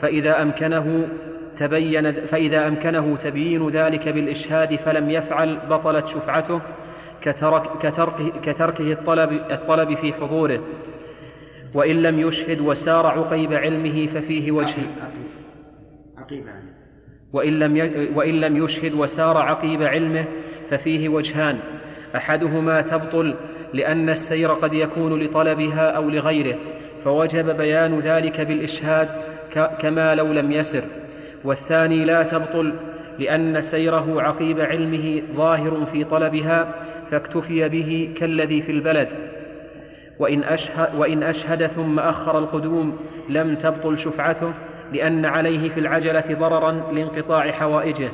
فإذا أمكنه تبين فإذا أمكنه تبيين ذلك بالإشهاد فلم يفعل بطلت شفعته كترك كتركه, كتركه الطلب, الطلب في حضوره وإن لم يشهد وسار عقيب علمه ففيه وجه عقيب يعني وإن لم. وإن لم يشهد وسار عقيب علمه ففيه وجهان أحدهما تبطل لأن السير قد يكون لطلبها أو لغيره فوجب بيان ذلك بالإشهاد ك... كما لو لم يسر. والثاني لا تبطل لأن سيره عقيب علمه ظاهر في طلبها فاكتفي به كالذي في البلد. وإن أشهد, وإن أشهد ثم أخر القدوم لم تبطل شفعته لأن عليه في العجلة ضررا لانقطاع حوائجه.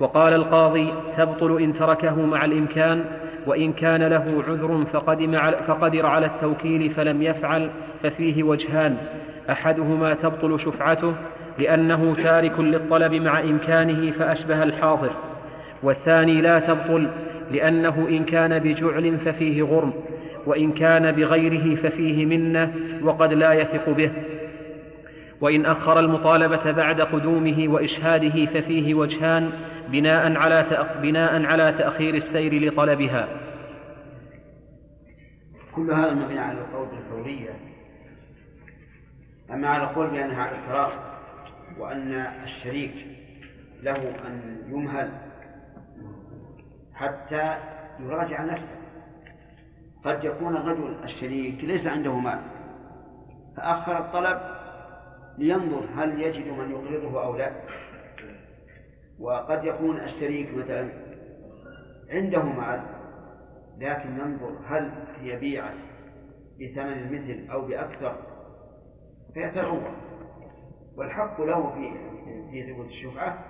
وقال القاضي تبطل إن تركه مع الإمكان وإن كان له عذر فقدر على التوكيل فلم يفعل ففيه وجهان. أحدهما تبطل شفعته لأنه تارك للطلب مع إمكانه فأشبه الحاضر. والثاني لا تبطل لأنه إن كان بجعل ففيه غرم وإن كان بغيره ففيه منة وقد لا يثق به. وإن أخر المطالبة بعد قدومه وإشهاده ففيه وجهان بناء على. بناء على تأخير السير لطلبها. كل هذا مبني على القول الفورية أما على القول بأنها الفراغ وأن الشريك له أن يمهل حتى يراجع نفسه. قد يكون الرجل الشريك ليس عنده مال فأخر الطلب لينظر هل يجد من يقرضه أو لا. وقد يكون الشريك مثلا عنده مال لكن ينظر هل هي بيعت بثمن المثل أو بأكثر فيتعوض والحق له في في ثبوت الشفعة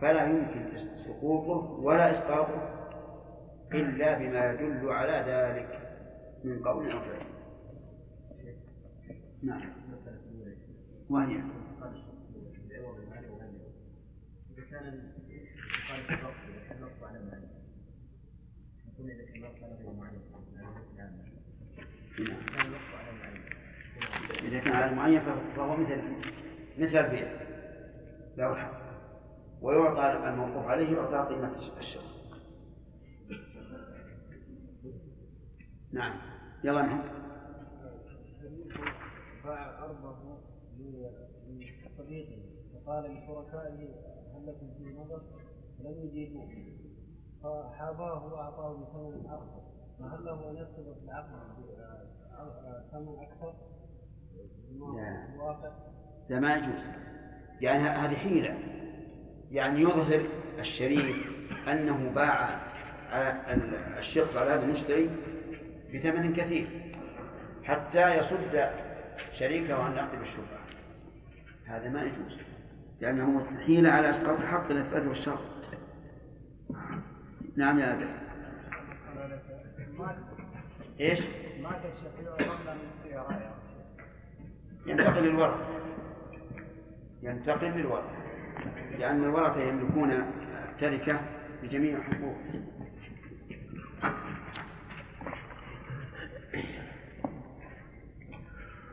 فلا يمكن سقوطه ولا إسقاطه إلا بما يدل على ذلك من قول أو فعل نعم. وهي إذا كان على معنى يكون إذا كان النص على معين إذا كان على المعين فهو مثل مثل البيع له الحق ويعطى الموقوف عليه يعطى قيمة الشخص. نعم. يلا نعم. باع أرضه لصديقه فقال لشركائه لكم فيه نظر؟ لم يجيبوه فحاباه وأعطاه بثمن أكثر فهل له أن يرتبط العقد بثمن أكثر؟ لا لا ما يجوز. يعني هذه حيلة. يعني يظهر الشريك أنه باع الشخص على هذا المشتري بثمن كثير حتى يصد شريكه عن الأخذ بالشفعة هذا ما يجوز. لأنه حيلة على إسقاط الحق الإثبات والشر نعم يا أبي. يصير ينتقل للورثة. ينتقل للورثة. لأن الورثة يملكون التركة بجميع حقوق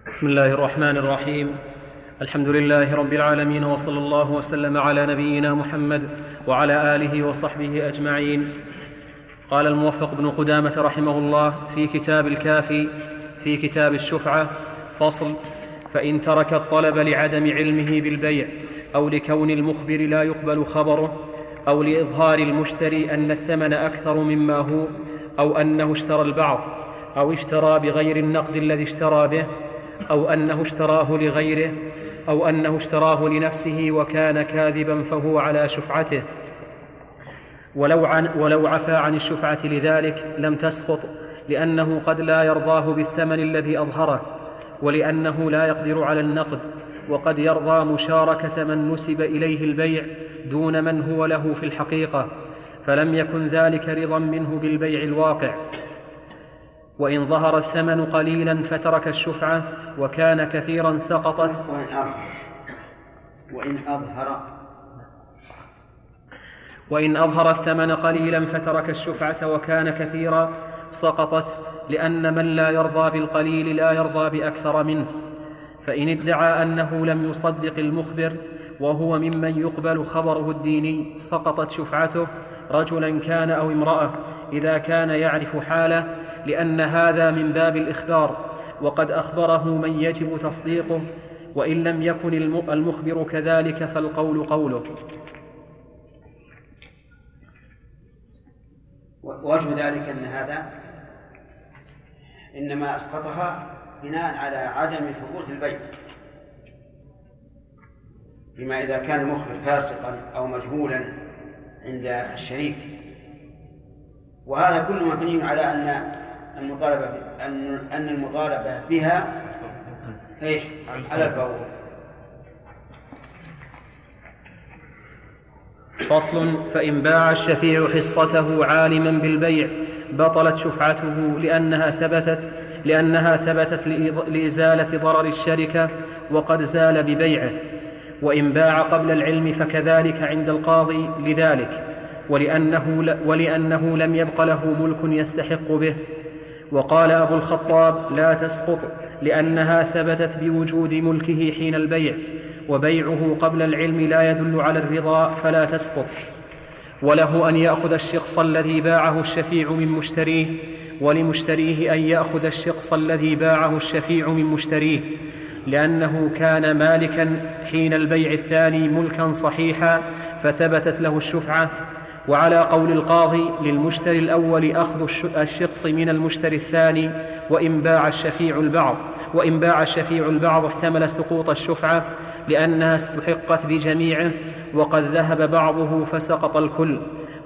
بسم الله الرحمن الرحيم. الحمد لله رب العالمين وصلى الله وسلم على نبينا محمد وعلى آله وصحبه أجمعين. قال الموفق بن قدامة رحمه الله في كتاب الكافي في كتاب الشفعة فصل فإن ترك الطلب لعدم علمه بالبيع أو لكون المخبر لا يقبل خبره أو لإظهار المشتري أن الثمن أكثر مما هو أو أنه اشترى البعض أو اشترى بغير النقد الذي اشترى به أو أنه اشتراه لغيره أو أنه اشتراه لنفسه وكان كاذبا فهو على شفعته. ولو, عن ولو عفى عن الشفعة لذلك لم تسقط لأنه قد لا يرضاه بالثمن الذي أظهره ولأنه لا يقدر على النقد وقد يرضى مشاركة من نسب إليه البيع دون من هو له في الحقيقة فلم يكن ذلك رضا منه بالبيع الواقع. وإن ظهر الثمن قليلا فترك الشفعة وكان كثيرا سقطت. وإن أظهر وإن أظهر وان اظهر الثمن قليلا فترك الشفعة وكان كثيرا سقطت لأن من لا يرضى بالقليل لا يرضى بأكثر منه. فإن ادعى أنه لم يصدق المخبر وهو ممن يقبل خبره الديني سقطت شفعته رجلا كان أو امرأة إذا كان يعرف حاله لأن هذا من باب الإخبار وقد أخبره من يجب تصديقه وإن لم يكن المخبر كذلك فالقول قوله. ووجه ذلك أن هذا إنما أسقطها بناء على عدم ثبوت البيع فيما إذا كان المخبر فاسقا أو مجهولا عند الشريك. وهذا كله مبني على أن المطالبة أن أن المطالبة بها إيش؟ على الفور. فصل فإن باع الشفيع حصته عالما بالبيع بطلت شفعته لأنها ثبتت لأنها ثبتت لإزالة ضرر الشركة وقد زال ببيعه. وإن باع قبل العلم فكذلك عند القاضي لذلك ولأنه, ولأنه لم يبق له ملك يستحق به. وقال أبو الخطاب لا تسقط لأنها ثبتت بوجود ملكه حين البيع وبيعه قبل العلم لا يدل على الرضا فلا تسقط. وله أن يأخذ الشخص الذي باعه الشفيع من مشتريه ولمشتريه أن يأخذ الشخص الذي باعه الشفيع من مشتريه لأنه كان مالكا حين البيع الثاني ملكا صحيحا فثبتت له الشفعة وعلى قول القاضي للمشتري الأول أخذ الشخص من المشتري الثاني وإن باع الشفيع البعض وإن باع الشفيع البعض احتمل سقوط الشفعة لأنها استحقت بجميعه وقد ذهب بعضه فسقط الكل.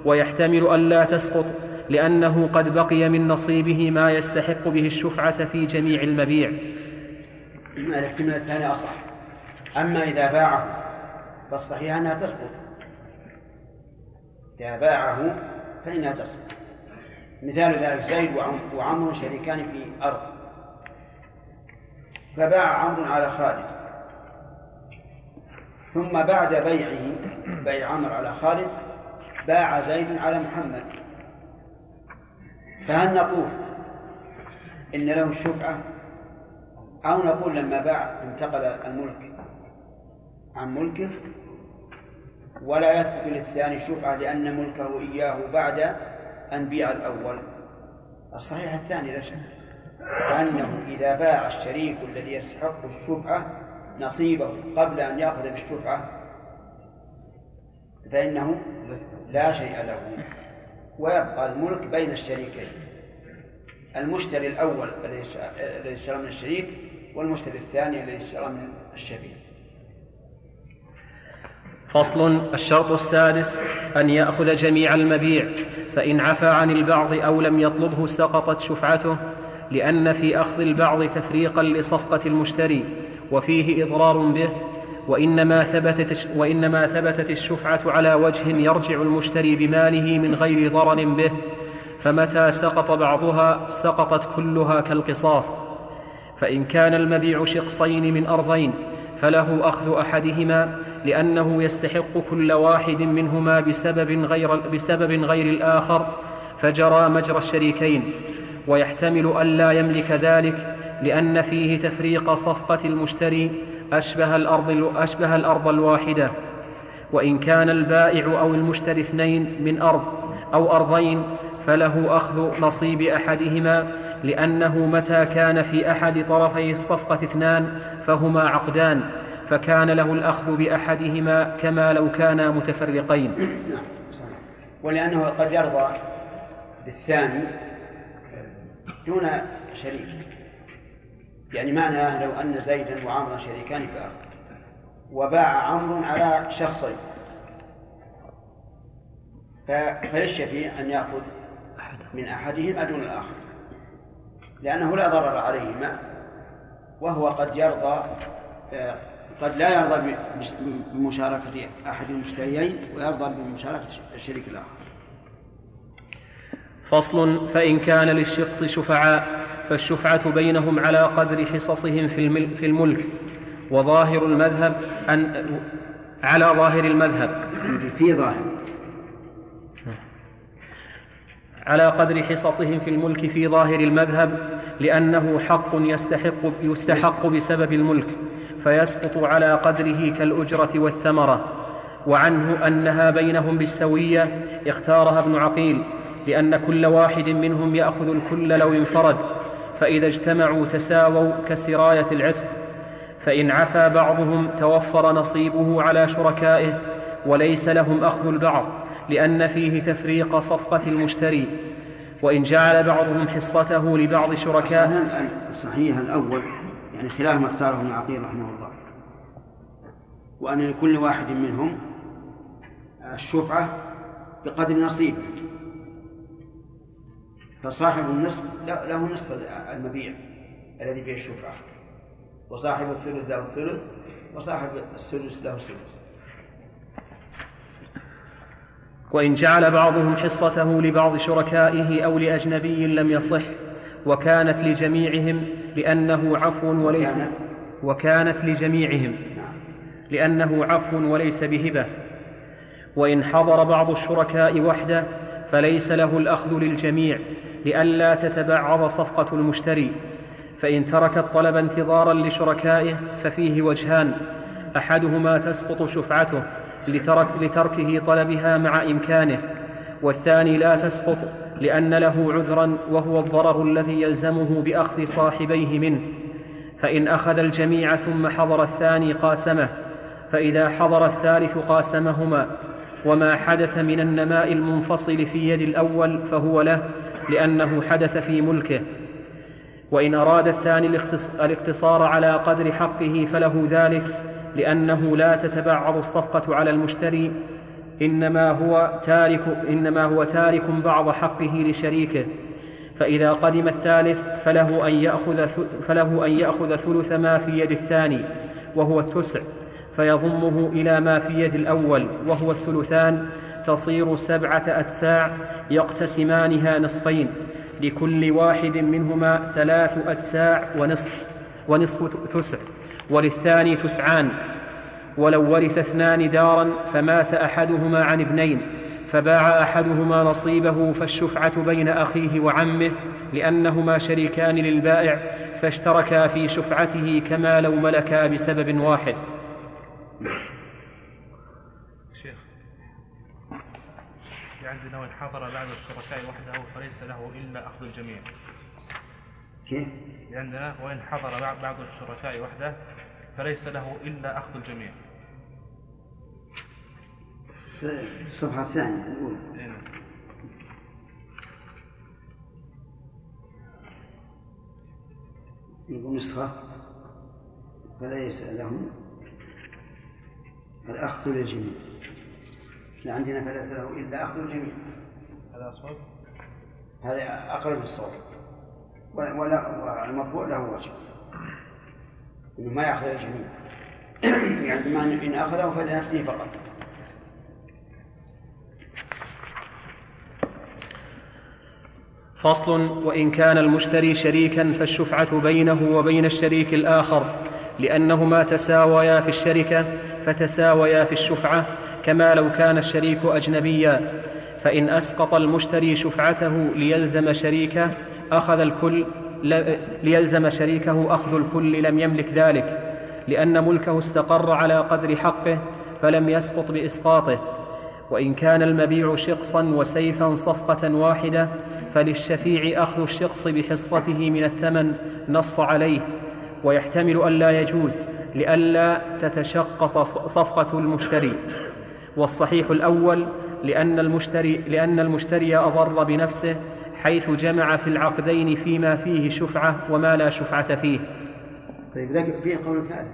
ويحتمل الا تسقط لأنه قد بقي من نصيبه ما يستحق به الشفعة في جميع المبيع. الاحتمال الثاني أصح. أما إذا باعه فالصحيح أنها تسقط. اذا باعه فإنها تسقط مثال ذلك زيد وعمر شريكان في ارض فباع عمرو على خالد. ثم بعد بيعه بيع عمر على خالد باع زيد على محمد. فهل نقول إن له الشفعة أو نقول لما باع انتقل الملك عن ملكه ولا يثبت للثاني شفعة لأن ملكه إياه بعد أن بيع الأول. الصحيح الثاني لا شك. فأنه إذا باع الشريك الذي يستحق الشفعة نصيبه قبل أن يأخذ بالشفعة فإنه لا شيء له. ويبقى الملك بين الشريكين. المشتري الأول الذي اشترى من الشريك والمشتري الثاني الذي اشترى من الشريك. فصل الشرط السادس أن يأخذ جميع المبيع فإن عفى عن البعض أو لم يطلبه سقطت شفعته لأن في أخذ البعض تفريقا لصفقة المشتري وفيه إضرار به وإنما ثبتت, وإنما ثبتت الشفعة على وجه يرجع المشتري بماله من غير ضرر به فمتى سقط بعضها سقطت كلها كالقصاص. فإن كان المبيع شقصين من أرضين فله أخذ أحدهما لأنه يستحق كل واحد منهما بسبب غير, بسبب غير الآخر فجرى مجرى الشريكين. ويحتمل الا يملك ذلك لأن فيه تفريق صفقة المشتري أشبه الأرض, أشبه الأرض الواحدة. وإن كان البائع أو المشتري اثنين من أرض أو أرضين فله أخذ نصيب أحدهما لأنه متى كان في أحد طرفي الصفقة اثنان فهما عقدان. فكان له الأخذ بأحدهما كما لو كانا متفرقين. نعم ولأنه قد يرضى بالثاني دون شريك. يعني معنى لو أن زيدا وعمرا شريكان في وباع عمرو على شخصين. فللشفيع أن يأخذ من أحدهما دون الآخر. لأنه لا ضرر عليهما وهو قد يرضى قد لا يرضى بمشاركة أحد المشتريين ويرضى بمشاركة الشريك الآخر. فصل فإن كان للشخص شفعاء فالشفعة بينهم على قدر حصصهم في الملك. وظاهر المذهب أن على ظاهر المذهب. في ظاهر. على قدر حصصهم في الملك في ظاهر المذهب لأنه حق يستحق يستحق بسبب الملك. فيسقط على قدره كالأجرة والثمرة. وعنه أنها بينهم بالسوية اختارها ابن عقيل لأن كل واحد منهم يأخذ الكل لو انفرد فإذا اجتمعوا تساووا كسراية العتق. فإن عفا بعضهم توفر نصيبه على شركائه وليس لهم أخذ البعض لأن فيه تفريق صفقة المشتري. وإن جعل بعضهم حصته لبعض شركائه الصحيح الأول يعني خلاف ما اختاره ابن عقيل رحمه الله. وأن لكل واحد منهم الشفعة بقدر نصيبه فصاحب النصف له نصف المبيع الذي فيه الشفعة. وصاحب الثلث له الثلث وصاحب الثلث له الثلث وإن جعل بعضهم حصته لبعض شركائه أو لأجنبي لم يصح وكانت لجميعهم لأنه عفو وليس وكانت لجميعهم. لأنه عفو وليس بهبة. وإن حضر بعض الشركاء وحده فليس له الأخذ للجميع لئلا تتبعض صفقة المشتري. فإن ترك الطلب انتظارا لشركائه ففيه وجهان. أحدهما تسقط شفعته لترك لتركه طلبها مع إمكانه والثاني لا تسقط لأن له عذرا وهو الضرر الذي يلزمه بأخذ صاحبيه منه. فإن أخذ الجميع ثم حضر الثاني قاسمه فإذا حضر الثالث قاسمهما. وما حدث من النماء المنفصل في يد الأول فهو له لأنه حدث في ملكه. وإن أراد الثاني الاقتصار على قدر حقه فله ذلك لأنه لا تتبعض الصفقة على المشتري إنما هو تارك إنما هو تارك بعض حقه لشريكه فإذا قدم الثالث فله أن يأخذ فله أن يأخذ ثلث ما في يد الثاني وهو التسع فيضمه إلى ما في يد الأول وهو الثلثان تصير سبعة أتساع يقتسمانها نصفين لكل واحد منهما ثلاث أتساع ونصف ونصف تسع وللثاني تسعان. ولو ورث اثنان دارا فمات أحدهما عن ابنين فباع أحدهما نصيبه فالشفعة بين أخيه وعمه لأنهما شريكان للبائع فاشتركا في شفعته كما لو ملكا بسبب واحد شيخ في عندنا وان حضر بعض الشركاء وحده فليس له إلا أخذ الجميع كيف؟ عندنا وان حضر بعض الشركاء وحده فليس له إلا أخذ الجميع. الصفحة الثانية الأولى يقول نسخة. فليس لهم الأخذ للجميع. عندنا فليس له إلا أخذ الجميع هذا أصوب هذا أقرب للصواب ولا المطبوع له وجه إنه ما يأخذ الجميع يعني بما إن أخذه فلنفسه فقط. فصل وإن كان المشتري شريكا فالشفعة بينه وبين الشريك الآخر لأنهما تساويا في الشركة فتساويا في الشفعة كما لو كان الشريك اجنبيا. فإن أسقط المشتري شفعته ليلزم شريكه أخذ الكل ليلزم شريكه أخذ الكل لم يملك ذلك لأن ملكه استقر على قدر حقه فلم يسقط بإسقاطه. وإن كان المبيع شقصا وسيفا صفقة واحدة فللشفيع أخذ الشقص بحصته من الثمن نص عليه. ويحتمل الا يجوز لئلا تتشقص صفقة المشتري. والصحيح الأول لأن المشتري لأن المشتري أضر بنفسه حيث جمع في العقدين فيما فيه شفعة وما لا شفعة فيه. طيب ذاك فيه قول ثالث.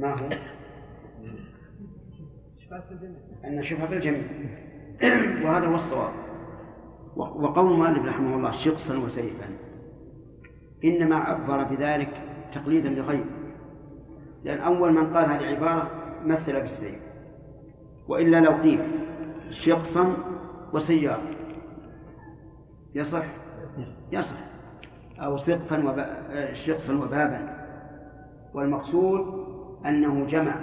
ما هو؟ أن الشفعة بالجميع وهذا هو الصواب. وقول المؤلف رحمه الله شقصا وسيفا. إنما عبر بذلك تقليدا لغيره. لأن أول من قال هذه العبارة مثل بالسيف. وإلا لو قيل شقصا وسيارة يصح؟ يصح. أو سقفا وب... شقصا وبابا. والمقصود أنه جمع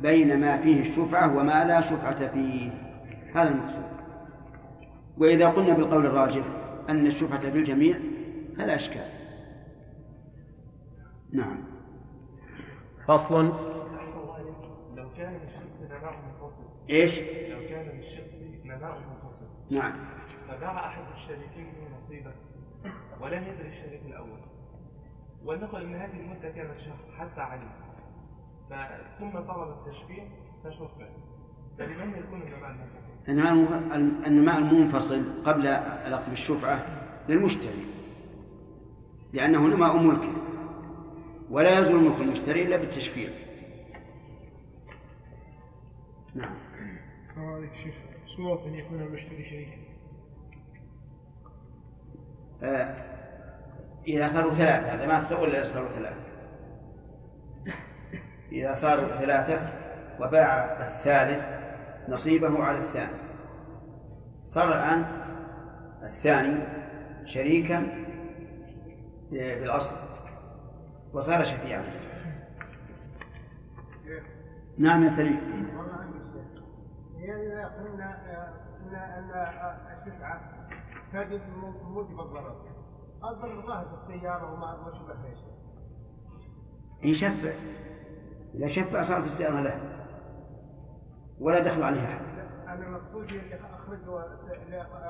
بين ما فيه الشفعة وما لا شفعة فيه. هذا المقصود. وإذا قلنا بالقول الراجح أن الشفعة بالجميع فلا إشكال. نعم. فصل. لو كان للشخص نباع منفصل. إيش؟ لو كان للشخص نباع منفصل. نعم. فباع أحد الشريكين نصيبه ولم يدري الشريك الأول. ونقل أن هذه المدة كانت شهر حتى علم ثم طلب التشفيع فشفع. فلمن يكون النماء المنفصل؟ النماء المنفصل قبل الأخذ بالشفعة للمشتري. لأنه نماء ملكه ولا يزول ملك المشتري إلا بالتشفيع. نعم. كذلك شيخ صورة أن يكون المشتري شريكا. إذا صاروا ثلاثة هذا ما استوى إلا صاروا ثلاثة. إذا صاروا ثلاثة وباع الثالث نصيبه على الثاني. صار الآن الثاني شريكا بالأصل وصار شفيعا. نعم يا سليم. هي إذا قلنا أن الشفعة تجد موجب الضرر الضرر ظاهر في السيارة وما شبه شيء. إن شفع إذا شفع صارت السيارة له ولا دخل عليها أحد أنا مقصودي اللي أخرجوا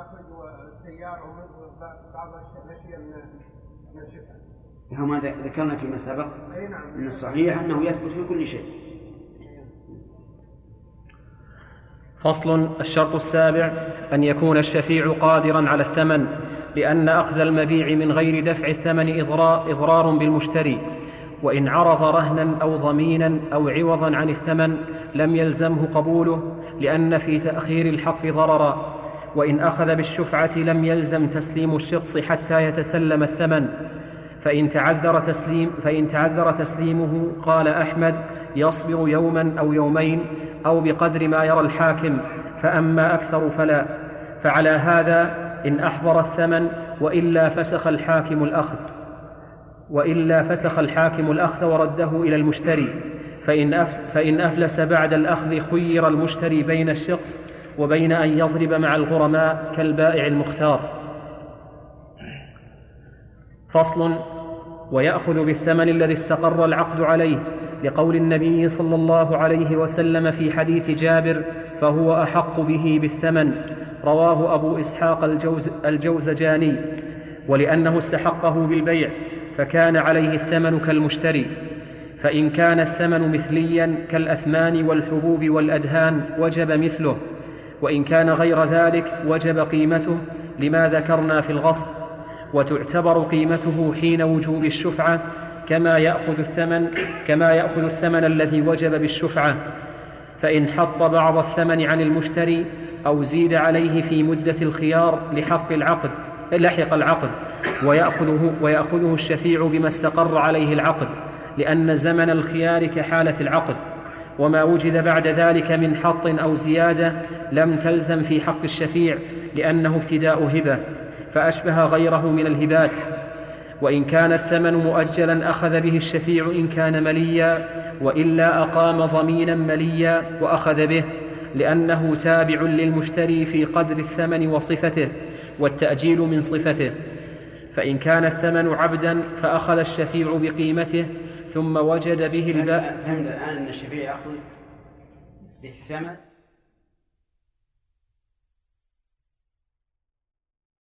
أخرجوا السيارة وبعض الأشياء من من الشفع كما ذكرنا فيما سبق. أي نعم. الصحيح أنه يثبت في كل شيء. فصل الشرط السابع أن يكون الشفيع قادرا على الثمن لأن أخذ المبيع من غير دفع الثمن إضرار, بالمشتري. وإن عرض رهنا أو ضمينا أو عوضا عن الثمن لم يلزمه قبوله لأن في تأخير الحق ضررا. وإن أخذ بالشفعة لم يلزم تسليم الشخص حتى يتسلم الثمن. فإن تعذر تسليم فإن تعذر تسليمه قال أحمد يصبر يوما أو يومين أو بقدر ما يرى الحاكم فأما أكثر فلا. فعلى هذا إن أحضر الثمن وإلا فسخ الحاكم الأخذ. وإلا فسخ الحاكم الأخذ ورده إلى المشتري. فإن, فإن أفلس بعد الأخذ خير المشتري بين الشخص وبين أن يضرب مع الغرماء كالبائع المختار. فصل ويأخذ بالثمن الذي استقر العقد عليه. لقول النبي صلى الله عليه وسلم في حديث جابر فهو أحق به بالثمن. رواه أبو إسحاق الجوز الجوزجاني. ولأنه استحقه بالبيع فكان عليه الثمن كالمشتري. فإن كان الثمن مثليا كالأثمان والحبوب والأدهان وجب مثله. وإن كان غير ذلك وجب قيمته. لما ذكرنا في الغصب. وتعتبر قيمته حين وجوب الشفعة كما يأخذ الثمن كما يأخذ الثمن الذي وجب بالشفعة فإن حط بعض الثمن عن المشتري أو زيد عليه في مدة الخيار لحق العقد لحق العقد ويأخذه, ويأخذه الشفيع بما استقر عليه العقد لأن زمن الخيار كحالة العقد وما وجد بعد ذلك من حط أو زيادة لم تلزم في حق الشفيع لأنه ابتداء هبة فأشبه غيره من الهبات. وإن كان الثمن مؤجلا أخذ به الشفيع إن كان مليا وإلا أقام ضمينا مليا وأخذ به لأنه تابع للمشتري في قدر الثمن وصفته والتأجيل من صفته. فإن كان الثمن عبدا فأخذ الشفيع بقيمته ثم وجد به الباء فهمنا الآن أن الشفيع يأخذ بالثمن؟